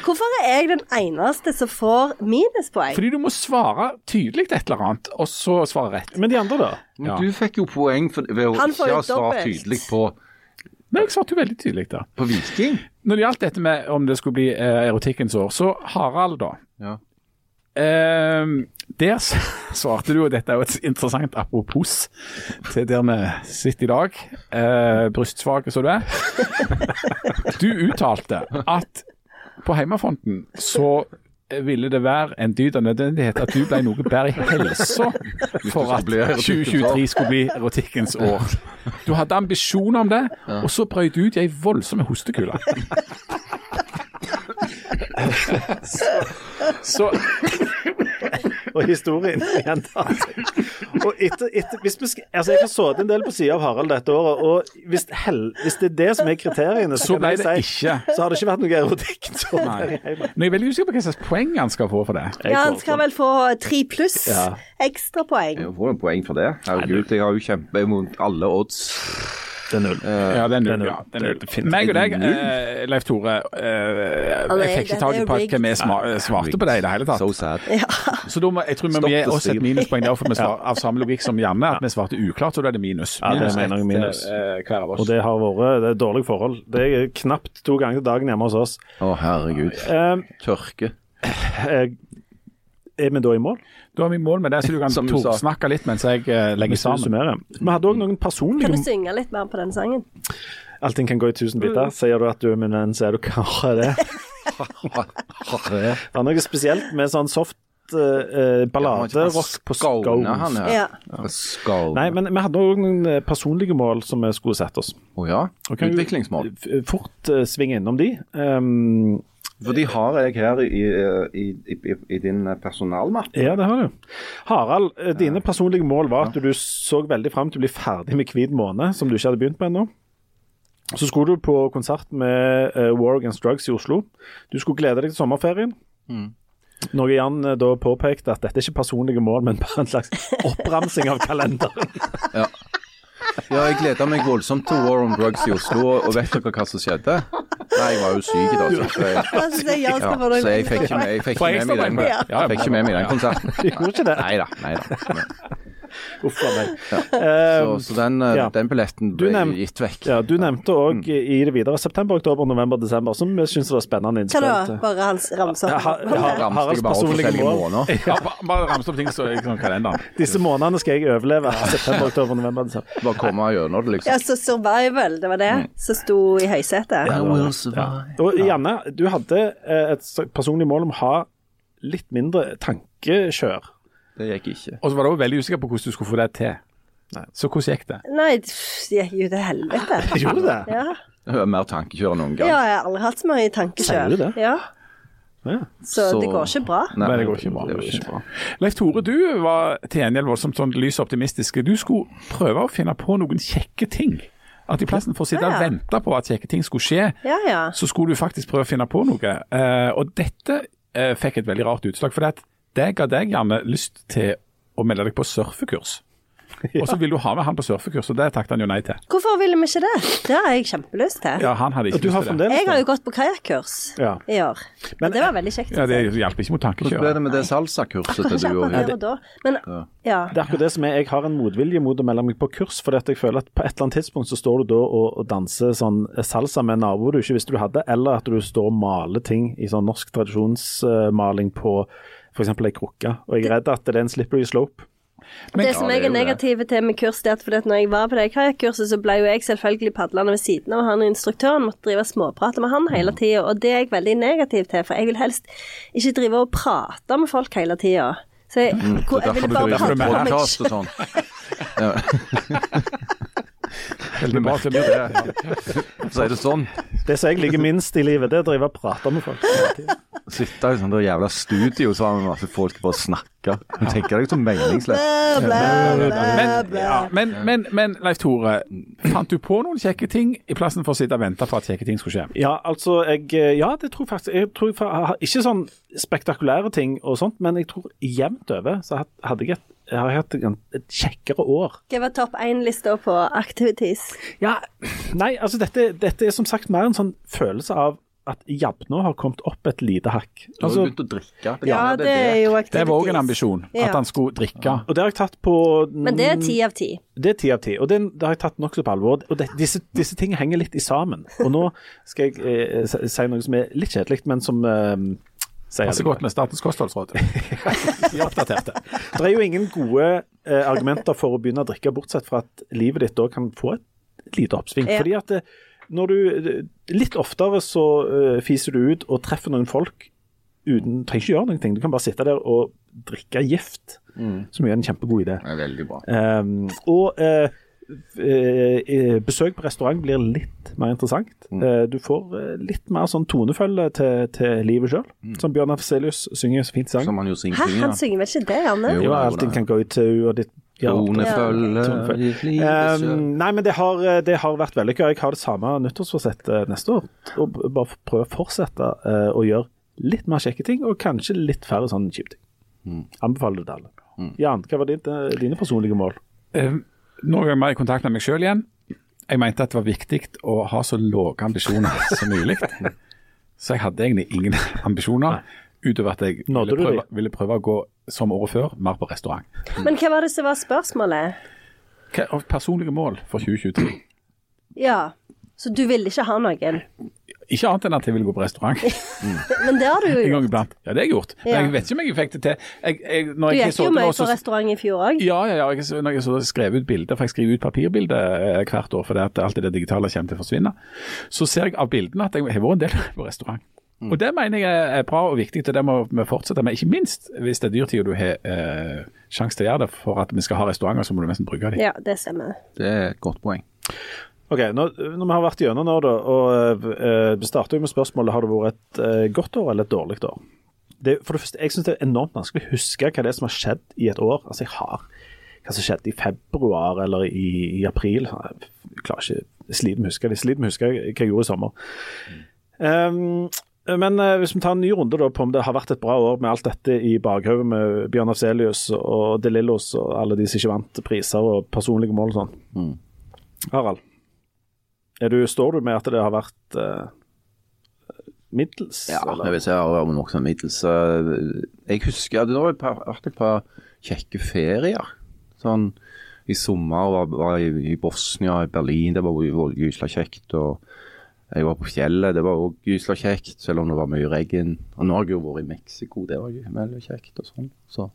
Hvorfor er jeg den eneste som får minuspoeng? Fordi du må svare tydelig et eller annet, og så svare rett. Men de andre, da? Men Ja. du fikk jo poeng for, ved å ikke ha svart tydelig på, Nei, jeg svarte jo veldig tydelig da. på Viking. Når det gjaldt dette med om det skulle bli eh, erotikkens år, så Harald, da. Ja. Eh, der *laughs* svarte du, og dette er jo et interessant apropos til der vi sitter i dag, eh, brystsvake som du er. *laughs* Du uttalte at på heimefronten så ville det være en dyd av nødvendighet at du ble noe bedre i helsa for at 2023 skulle bli erotikkens år. Du hadde ambisjoner om det, og så brøt du ut i ei voldsom hostekule. Så Og historien gjentar. Og etter, etter, hvis vi skal, altså jeg har sittet en del på sida av Harald dette året, og hvis, hell, hvis det er det som er kriteriene, Så kan ble jeg det si, ikke. så har det ikke vært noe erotikk. *laughs* Nei. Men jeg er veldig usikker på hva slags poeng han skal få for det. Ja, han skal vel få tre pluss Ja. ekstrapoeng. Jeg får en poeng for det. Herregud, jeg har jo kjempet mot alle odds. Det er null. Ja, det er null. null. Ja, det er null. Det Meg og deg, eh, Leif Tore, eh, jeg fikk ikke tak i på hva vi sma- svarte på det i det hele tatt. So sad. Så da må, jeg tror vi må gi oss et minuspoeng der, for vi *laughs* svar, av samme logikk som Janne, at vi svarte uklart, så da er det minus. Ja, det mener jeg minus. eh, hver av oss. Og det har vært det er dårlig forhold. Det er knapt to ganger til dagen hjemme hos oss. Å, herregud. Eh, Tørke. eh, er vi da i mål? Da er vi i mål med det, så du kan *laughs* snakke torsnakke litt mens jeg uh, legger sammen. summerer. Vi hadde òg noen personlige Kan du synge litt mer på den sangen? Allting kan gå i tusen biter. Sier du at du er min venn, så er du er det? *laughs* Det er noe spesielt med sånn soft uh, balladerock på Skåne, han her. Ja. Nei, men vi hadde òg noen eh, personlige mål som vi skulle sette oss. Å ja. Utviklingsmål. Fort uh, svinge innom de. Um, For de har jeg her i, i, i, i, din personalmappe. ja, det har du. Harald, eh, dine personlige mål var at du så veldig fram til å bli ferdig med Hvit måne, som du ikke hadde begynt på ennå. Så skulle du på konsert med eh, War Against Drugs i Oslo. Du skulle glede deg til sommerferien. Noe Jan eh, da påpekte at dette er ikke personlige mål, men bare en slags *laughs* oppramsing av kalenderen. Ja. ja, jeg gleda meg voldsomt til War on Drugs i Oslo, og vet dere hva som skjedde? Nei, jeg var jo syk da, *laughs* så jeg, ja, skal få noe så jeg fikk ikke med, jeg fikk ikke med meg den, fikk ikke med meg den konserten. *laughs* Du gjorde ikke det? Nei da. Nei da. Uff a meg. Så, Eh, så den, eh, ja. den billetten ble nevnt, gitt vekk. ja, du nevnte òg i det videre september, oktober, november, desember, som vi syntes var spennende Hva da? Bare hans ramse Ja, opp? ha- ha- Ramste Haralds personlige mål. Ja, bare ramse opp ting som er i kalenderen. Disse månedene skal jeg overleve. September, oktober, november, desember. Bare komme gjennom det, liksom. Ja, så Survival, det var det som sto i høysetet? Og Janne, du hadde eh, et personlig mål om å ha litt mindre tankekjør. Det gikk ikke. Og så var du veldig usikker på hvordan du skulle få det til. Så hvordan gikk det? Nei, det gikk jo til helvete. *laughs* Gjorde det? Ja. Jeg har mer tankekjør enn noen gang. ja, jeg har aldri hatt så mye tankekjør. Sier du det? Ja, Ja. så, Så- det går ikke bra. Nei, Nei, det går ikke bra. Det går ikke bra. Leif Tore, du var til gjengjeld voldsomt sånn lys optimistisk. Du skulle prøve å finne på noen kjekke ting. At i plassen for å sitte Ja, og vente på at kjekke ting skulle skje, Ja, ja. så skulle du faktisk prøve å finne på noe. Eh, og dette eh, fikk et veldig rart utslag. For det, at det ga deg gjerne lyst til å melde deg på surfekurs. *laughs* Og så vil du ha med han på surfekurs, og det takket han jo nei til. Hvorfor ville vi ikke det? Det har jeg kjempelyst til. Ja, han hadde ikke lyst til det. Jeg har jo gått på kajakkurs Ja. i år. Men- det var veldig kjekt. Ja, det hjalp ikke mot Hvordan ble det med det salsakurset til du òg? Ja, der. Men ja. Det er akkurat det som er, Jeg har en motvilje mot å melde meg på kurs, fordi at jeg føler at på et eller annet tidspunkt så står du da og, og danser sånn salsa med en nabo du ikke visste du hadde, eller at du står og maler ting i sånn norsk tradisjonsmaling på f.eks. ei krukke. Og jeg er redd at det er en slippery slope. Men- det som jeg er negativ til med kurs, det er at fordi at når jeg var på det kajakkurset, så ble jo jeg selvfølgelig padlende ved siden av han instruktøren, måtte drive småprate med han hele tida, og det er jeg veldig negativ til, for jeg vil helst ikke drive og prate med folk hele tida. Så jeg, hvor, jeg vil bare prate med meg og sånn. *laughs* Veldig bra det. Så er det sånn. Det som jeg liker minst i livet, det er å drive og prate med folk. Sitte i sånn der jævla studio sammen med masse folk bare snakke. Du tenker deg så meningsløst. Men, ja, men, men, men Leif Tore, fant du på noen kjekke ting i plassen for å sitte og vente på at kjekke ting skulle skje? Ja, altså jeg, Ja, det tror jeg faktisk. Jeg tror jeg Ikke sånn spektakulære ting og sånt, men jeg tror jevnt over så hadde jeg et jeg har hatt et, kjekkere år. Hva var topp én-lista på activities? Ja, nei, altså dette, dette er som sagt mer en sånn følelse av at Jabnå har kommet opp et lite hakk. Du har Altså, begynt å drikke. Ja, det er jo Det var òg en ambisjon, Ja. at han skulle drikke. og det har jeg tatt på Men det er ti av ti. Det er ti av ti, og det, det har jeg tatt nokså på alvor. Og det, disse, disse tingene henger litt i sammen. Og nå skal jeg eh, si noe som er litt kjedelig, men som eh, Passer godt med Statens kostholdsråd. *laughs* De er oppdaterte. Det er jo ingen gode eh, argumenter for å begynne å drikke, bortsett fra at livet ditt da kan få et lite oppsving. Ja. Fordi at eh, når du Litt oftere så uh, fiser du ut og treffer noen folk uten Trenger ikke gjøre noen ting. Du kan bare sitte der og drikke gift, som er en kjempegod idé. Det er veldig bra. Um, og eh, eh, eh, besøk på restaurant blir litt mer interessant. Mm. du får eh, litt mer sånn tonefølge til, til livet sjøl. Som Bjørn Afselius synger så fint i sang. Som han jo synger. Hæ, han synger vel ikke det, Janne? Jo. Jo, allting kan gå ut til og ditt ja, Tonefølge ja. Um, nei, men det har, det har vært vellykka. Jeg har det samme nyttårsforsettet neste år. Og bare prøve å fortsette uh, å gjøre litt mer kjekke ting, og kanskje litt færre sånne kjipe ting. Anbefaler det til alle. Jan, hva var ditt, eh, dine personlige mål? Eh, Nå er jeg mer i kontakt med meg sjøl igjen. Jeg mente at det var viktig å ha så lave ambisjoner som mulig. Så jeg hadde egentlig ingen ambisjoner, utover at jeg ville prøve, ville prøve å gå som året før, mer på restaurant. Men hva var det som var spørsmålet? Hva er personlige mål for 2023? Ja, så du ville ikke ha noen? Ikke annet enn at jeg vil gå på restaurant *laughs* Men det har du jo en gang gjort. iblant. Ja, det har jeg gjort. Men jeg vet ikke om jeg fikk det til. Jeg, jeg, når Du jeg gikk så jo mye på restaurant i fjor òg. Ja, ja, ja. Jeg, når jeg så skrev ut bilder, for jeg skriver ut papirbilder eh, hvert år fordi alt det digitale kommer til å forsvinne, så ser jeg av bildene at jeg har vært en del på restaurant. Og Det mener jeg er bra og viktig, og det må vi fortsette med. Ikke minst hvis det er dyrtid og du har eh, sjanse til å gjøre det. For at vi skal ha restauranter, så må du nesten bruke dem. Ja, det stemmer. Det er et godt poeng. Ok, når, når vi har vært gjennom nå, da, og uh, vi starter med spørsmålet har det vært et uh, godt år eller et dårlig år. Det, for det første, Jeg syns det er enormt vanskelig å huske hva det er som har skjedd i et år. Altså, Jeg har hva som skjedde i februar eller i, i april. Jeg klarer ikke jeg sliter med å huske det. Sliter med å huske hva jeg gjorde i sommer. Um, men uh, hvis vi tar en ny runde da på om det har vært et bra år med alt dette i bakhodet med Bjørn Afselius og De Lillos og alle de som ikke vant priser og personlige mål og sånn. Harald, er du, står du med at det har vært uh, middels? Ja, eller? jeg vil si har vært nokså middels. Jeg husker at det har vært et par kjekke ferier. Sånn i sommer var, var jeg i Bosnia, i Berlin, det var gysla kjekt. og jeg var på fjellet, det var òg gysla kjekt, selv om det var mye regn. Og nå har jeg jo vært i Mexico, det var veldig kjekt og sånn. Så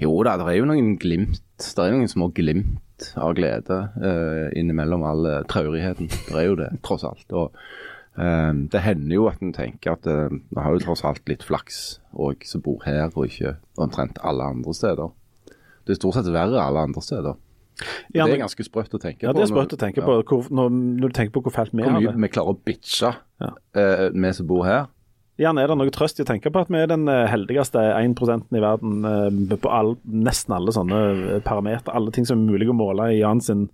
jo da, det er jo noen glimt, det er noen små glimt av glede uh, innimellom all eh, traurigheten. Det er jo det, tross alt. Og uh, det hender jo at en tenker at vi har jo tross alt litt flaks, og som bor her, og ikke omtrent alle andre steder. Det er stort sett verre alle andre steder. Ja, det er ganske sprøtt å tenke Ja, på. det er sprøtt å tenke Ja. på hvor, når, når du tenker på hvor fælt vi Hvor har mye det. vi klarer å bitche, Ja. vi som bor her. Jan, er det noe trøst i å tenke på at vi er den eh, heldigste 1 i verden eh, på all, nesten alle sånne eh, parametere? Alle ting som er mulig å måle i Jan sin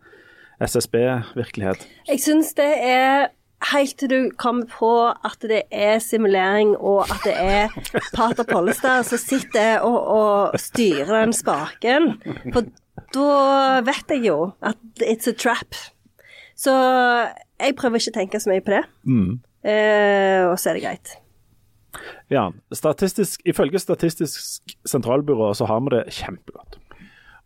SSB-virkelighet. Jeg syns det er Helt til du kommer på at det er simulering, og at det er Pater Pollestad som sitter og, og styrer den spaken. For da vet jeg jo at it's a trap. Så jeg prøver ikke å tenke så mye på det. Eh, og så er det greit. Jan, statistisk, ifølge Statistisk sentralbyrå så har vi det kjempegodt.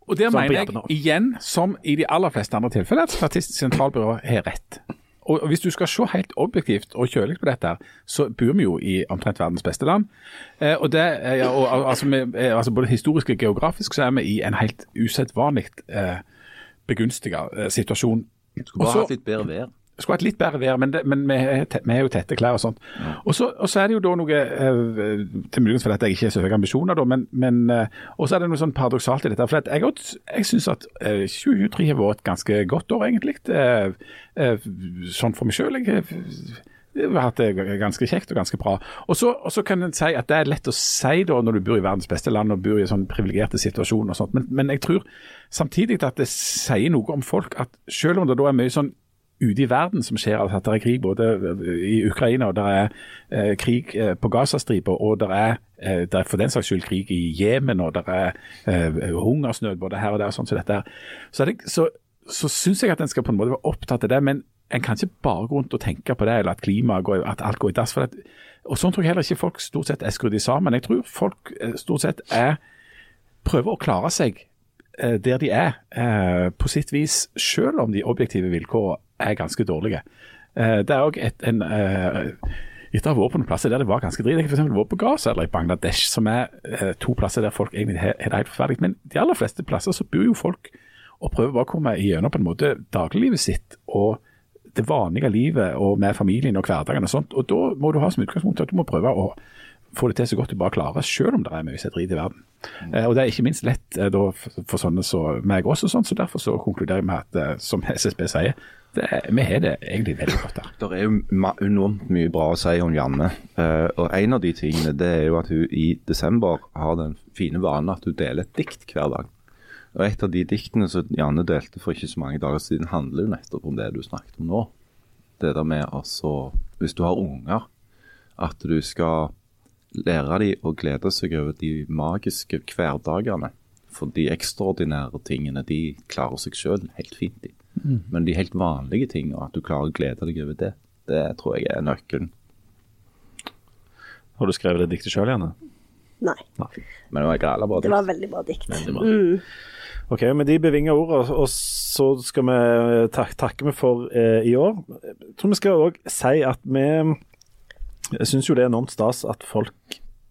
Og der mener jeg igjen, som i de aller fleste andre tilfeller, at Statistisk sentralbyrå har rett. Og Hvis du skal se helt objektivt og kjølig på dette, så bor vi jo i omtrent verdens beste land. Eh, og det, er- ja, og, altså, vi, er- altså Både historisk og geografisk så er vi i en helt usedvanlig eh, begunstiget eh, situasjon. Skulle bare hatt litt bedre vær. Skulle hatt litt bedre vær, men, det, men vi, er, er jo tette klær og sånt. Og, så, og så er det jo da noe eh, Til muligens fordi jeg ikke har så høye ambisjoner, da, men, men eh, Og så er det noe sånn paradoksalt i dette. For jeg, har- jeg syns at eh, 2023 har vært et ganske godt år, egentlig. Eh, eh, sånn for meg sjøl. Jeg jeg har hatt det ganske kjekt og ganske bra. Og så, og så kan en si at det er lett å si da når du bor i verdens beste land og bor i en sånn privilegerte situasjon og sånt, men, men jeg tror samtidig at det sier noe om folk at selv om det da er mye sånn ute i verden som skjer, at det er krig både i Ukraina og det er eh, krig eh, på Gazastripa, og det er, eh, er for den saks skyld krig i Jemen, og det er eh, hungersnød både her og der, sånn som dette her. Så, er det, så, så syns jeg at en skal på en måte være opptatt av det, men en kan ikke bare gå rundt og tenke på det, eller at klimaet går, at alt går i dass. For det, og sånn tror jeg heller ikke folk stort sett er skrudd sammen. Jeg tror folk eh, stort sett er prøver å klare seg eh, der de er, eh, på sitt vis, selv om de objektive vilkårene er ganske dårlige. Eh, det er òg en etter å ha vært på noen plasser der det var ganske drit. Jeg har vært på Gaza eller i Bangladesh, som er eh, to plasser der folk egentlig har det helt forferdelig. Men de aller fleste plasser så bor jo folk og prøver bare å komme igjennom på en måte dagliglivet sitt og det vanlige livet og med familien og hverdagen og sånt. Og da må du ha som utgangspunkt at du må prøve å få det til så godt du bare klarer, selv om det er mye drit i verden. Eh, og det er ikke minst lett eh, da, for, sånne som meg også, sånn, så derfor så konkluderer jeg med at, eh, som SSB sier, det, er- vi har det egentlig veldig godt der. Det er jo enormt mye bra å si om Janne. Eh, og En av de tingene det er jo at hun i desember har den fine vanen at hun deler et dikt hver dag. Og Et av de diktene som Janne delte for ikke så mange dager siden, handler jo nettopp om det du snakket om nå. Det der med altså Hvis du har unger, at du skal lære de å glede seg over de magiske hverdagene. For de ekstraordinære tingene de klarer seg sjøl helt fint. de. Men de helt vanlige tingene, at du klarer å glede deg over det, det tror jeg er nøkkelen. Har du skrevet det diktet sjøl, Janne? Nei. Men det var gale, bra. dikt. Det var veldig bra dikt. Ok, Med de bevinga ordene, og så skal vi tak takke vi for eh, i år. Jeg tror vi skal òg si at vi Jeg syns jo det er enormt stas at folk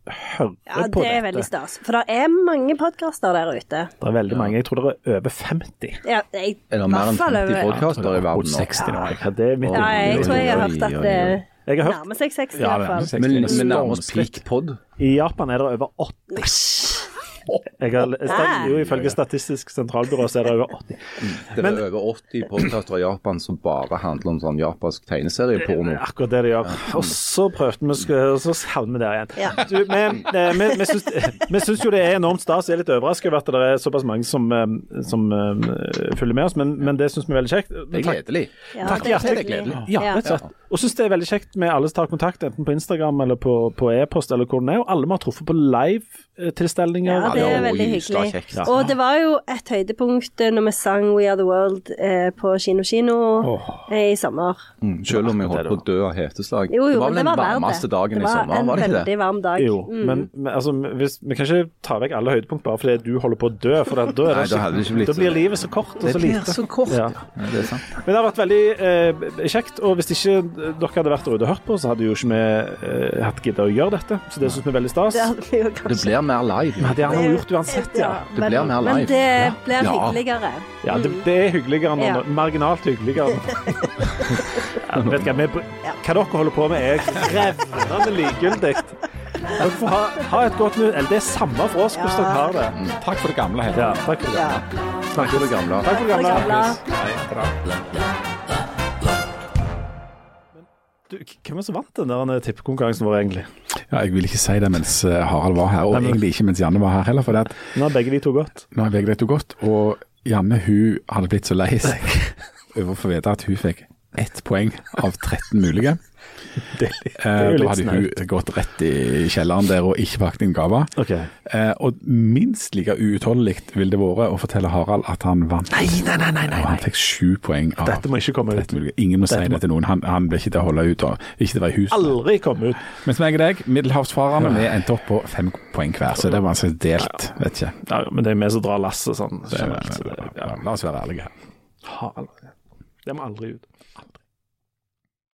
hører Ja, på det er veldig stas. For det er mange podkaster der ute. Det er veldig mange. Jeg tror det er over 50. Ja, jeg, Eller mer enn 50 over- podkaster i verden nå? 60 nå. Ja, det er mitt Ja, jeg tror jeg har hørt at det. Jeg har hørt nærmer seg 60 i hvert fall. Men Men- stormskritt. peak pod. I Japan er det over 80. Jeg har, jo, ifølge Statistisk sentralbyrå så er det over 80. Det er over 80 podkaster i Japan som bare handler om sånn japansk tegneserieporno. Det er Akkurat det de gjør. Og så prøvde vi, å og så havner vi der igjen. Ja. Du, vi, eh, vi, syns, vi syns jo det er enormt stas. Jeg er litt overrasket over at det er såpass mange som, eh, som uh, følger med oss, men, men det syns vi er veldig kjekt. Det er Takk, gledelig. Ja, Takk det er hjertelig. hyggelig. ja, rett og slett. Og syns det er veldig kjekt med alle som tar kontakt, enten på Instagram eller på, på e-post eller hvor den er. Og alle vi har truffet på live-tilstelninger. Ja, det er veldig hyggelig. Ja. Og det var jo et høydepunkt eh, når vi sang We Are The World eh, på Kino Kino eh, i sommer. Mm, selv om vi holdt på å dø av heteslag. Jo, jo, det var vel det den var verdt varmeste det. dagen Det i var sommer, en var det ikke veldig det? varm dag. Jo, Mm. men, men altså, hvis, vi kan ikke ta vekk alle høydepunkt bare fordi du holder på å dø. For da, da, er Nei, det da ikke da blir livet så kort og Det blir så kort. Ja. Ja, det er sant. Men det har vært veldig eh, kjekt, og hvis ikke dere hadde vært der ute og hørt på, så hadde jo ikke vi hatt giddet å gjøre dette. Så det syns vi er veldig stas. Det Det blir mer live. Vi hadde gjerne gjort uansett, ja. Det men, blir mer Men det blir Ja. hyggeligere. Ja, det, det er hyggeligere nå. Ja. Marginalt hyggeligere. *laughs* ja, vet hva, vi, hva dere holder på med, er revnende likegyldig. Ha, ha et godt nytt Eller det er samme for oss hvordan dere har det. Takk for det gamle. Helt. Ja, takk for det. Ja. Takk for det gamle? Takk for det Det gamle. gamle. Du, hvem er som vant den der tippekonkurransen vår, egentlig? Ja, jeg vil ikke si det mens eh, Harald var her, og Nei, men- egentlig ikke mens Janne var her heller. For det at Nå har begge de to gått. nå har begge de to godt, og Janne hun hadde blitt så lei seg over å få vite at hun fikk ett poeng av 13 mulige. *laughs* Det, det Eh, da hadde hun gått rett i kjelleren der og ikke pakket inn gava. Okay. Eh, og minst like uutholdelig ville det vært å fortelle Harald at han vant. Nei, nei, nei, nei, nei. Og han fikk sju poeng av Dette må ikke komme ut. 13 mulige. Ingen må si Dette må- det til noen. Han, han ble ikke til å holde ut. Og ikke å være i huset. Aldri komme ut. Mens meg og deg, middelhavsfarerne, vi endte opp på fem poeng hver. Så det var altså delt, vet ikke. Ja, men det er vi som drar lasset sånn generelt. så det- ja. la oss være ærlige her. Harald. Det må aldri ut.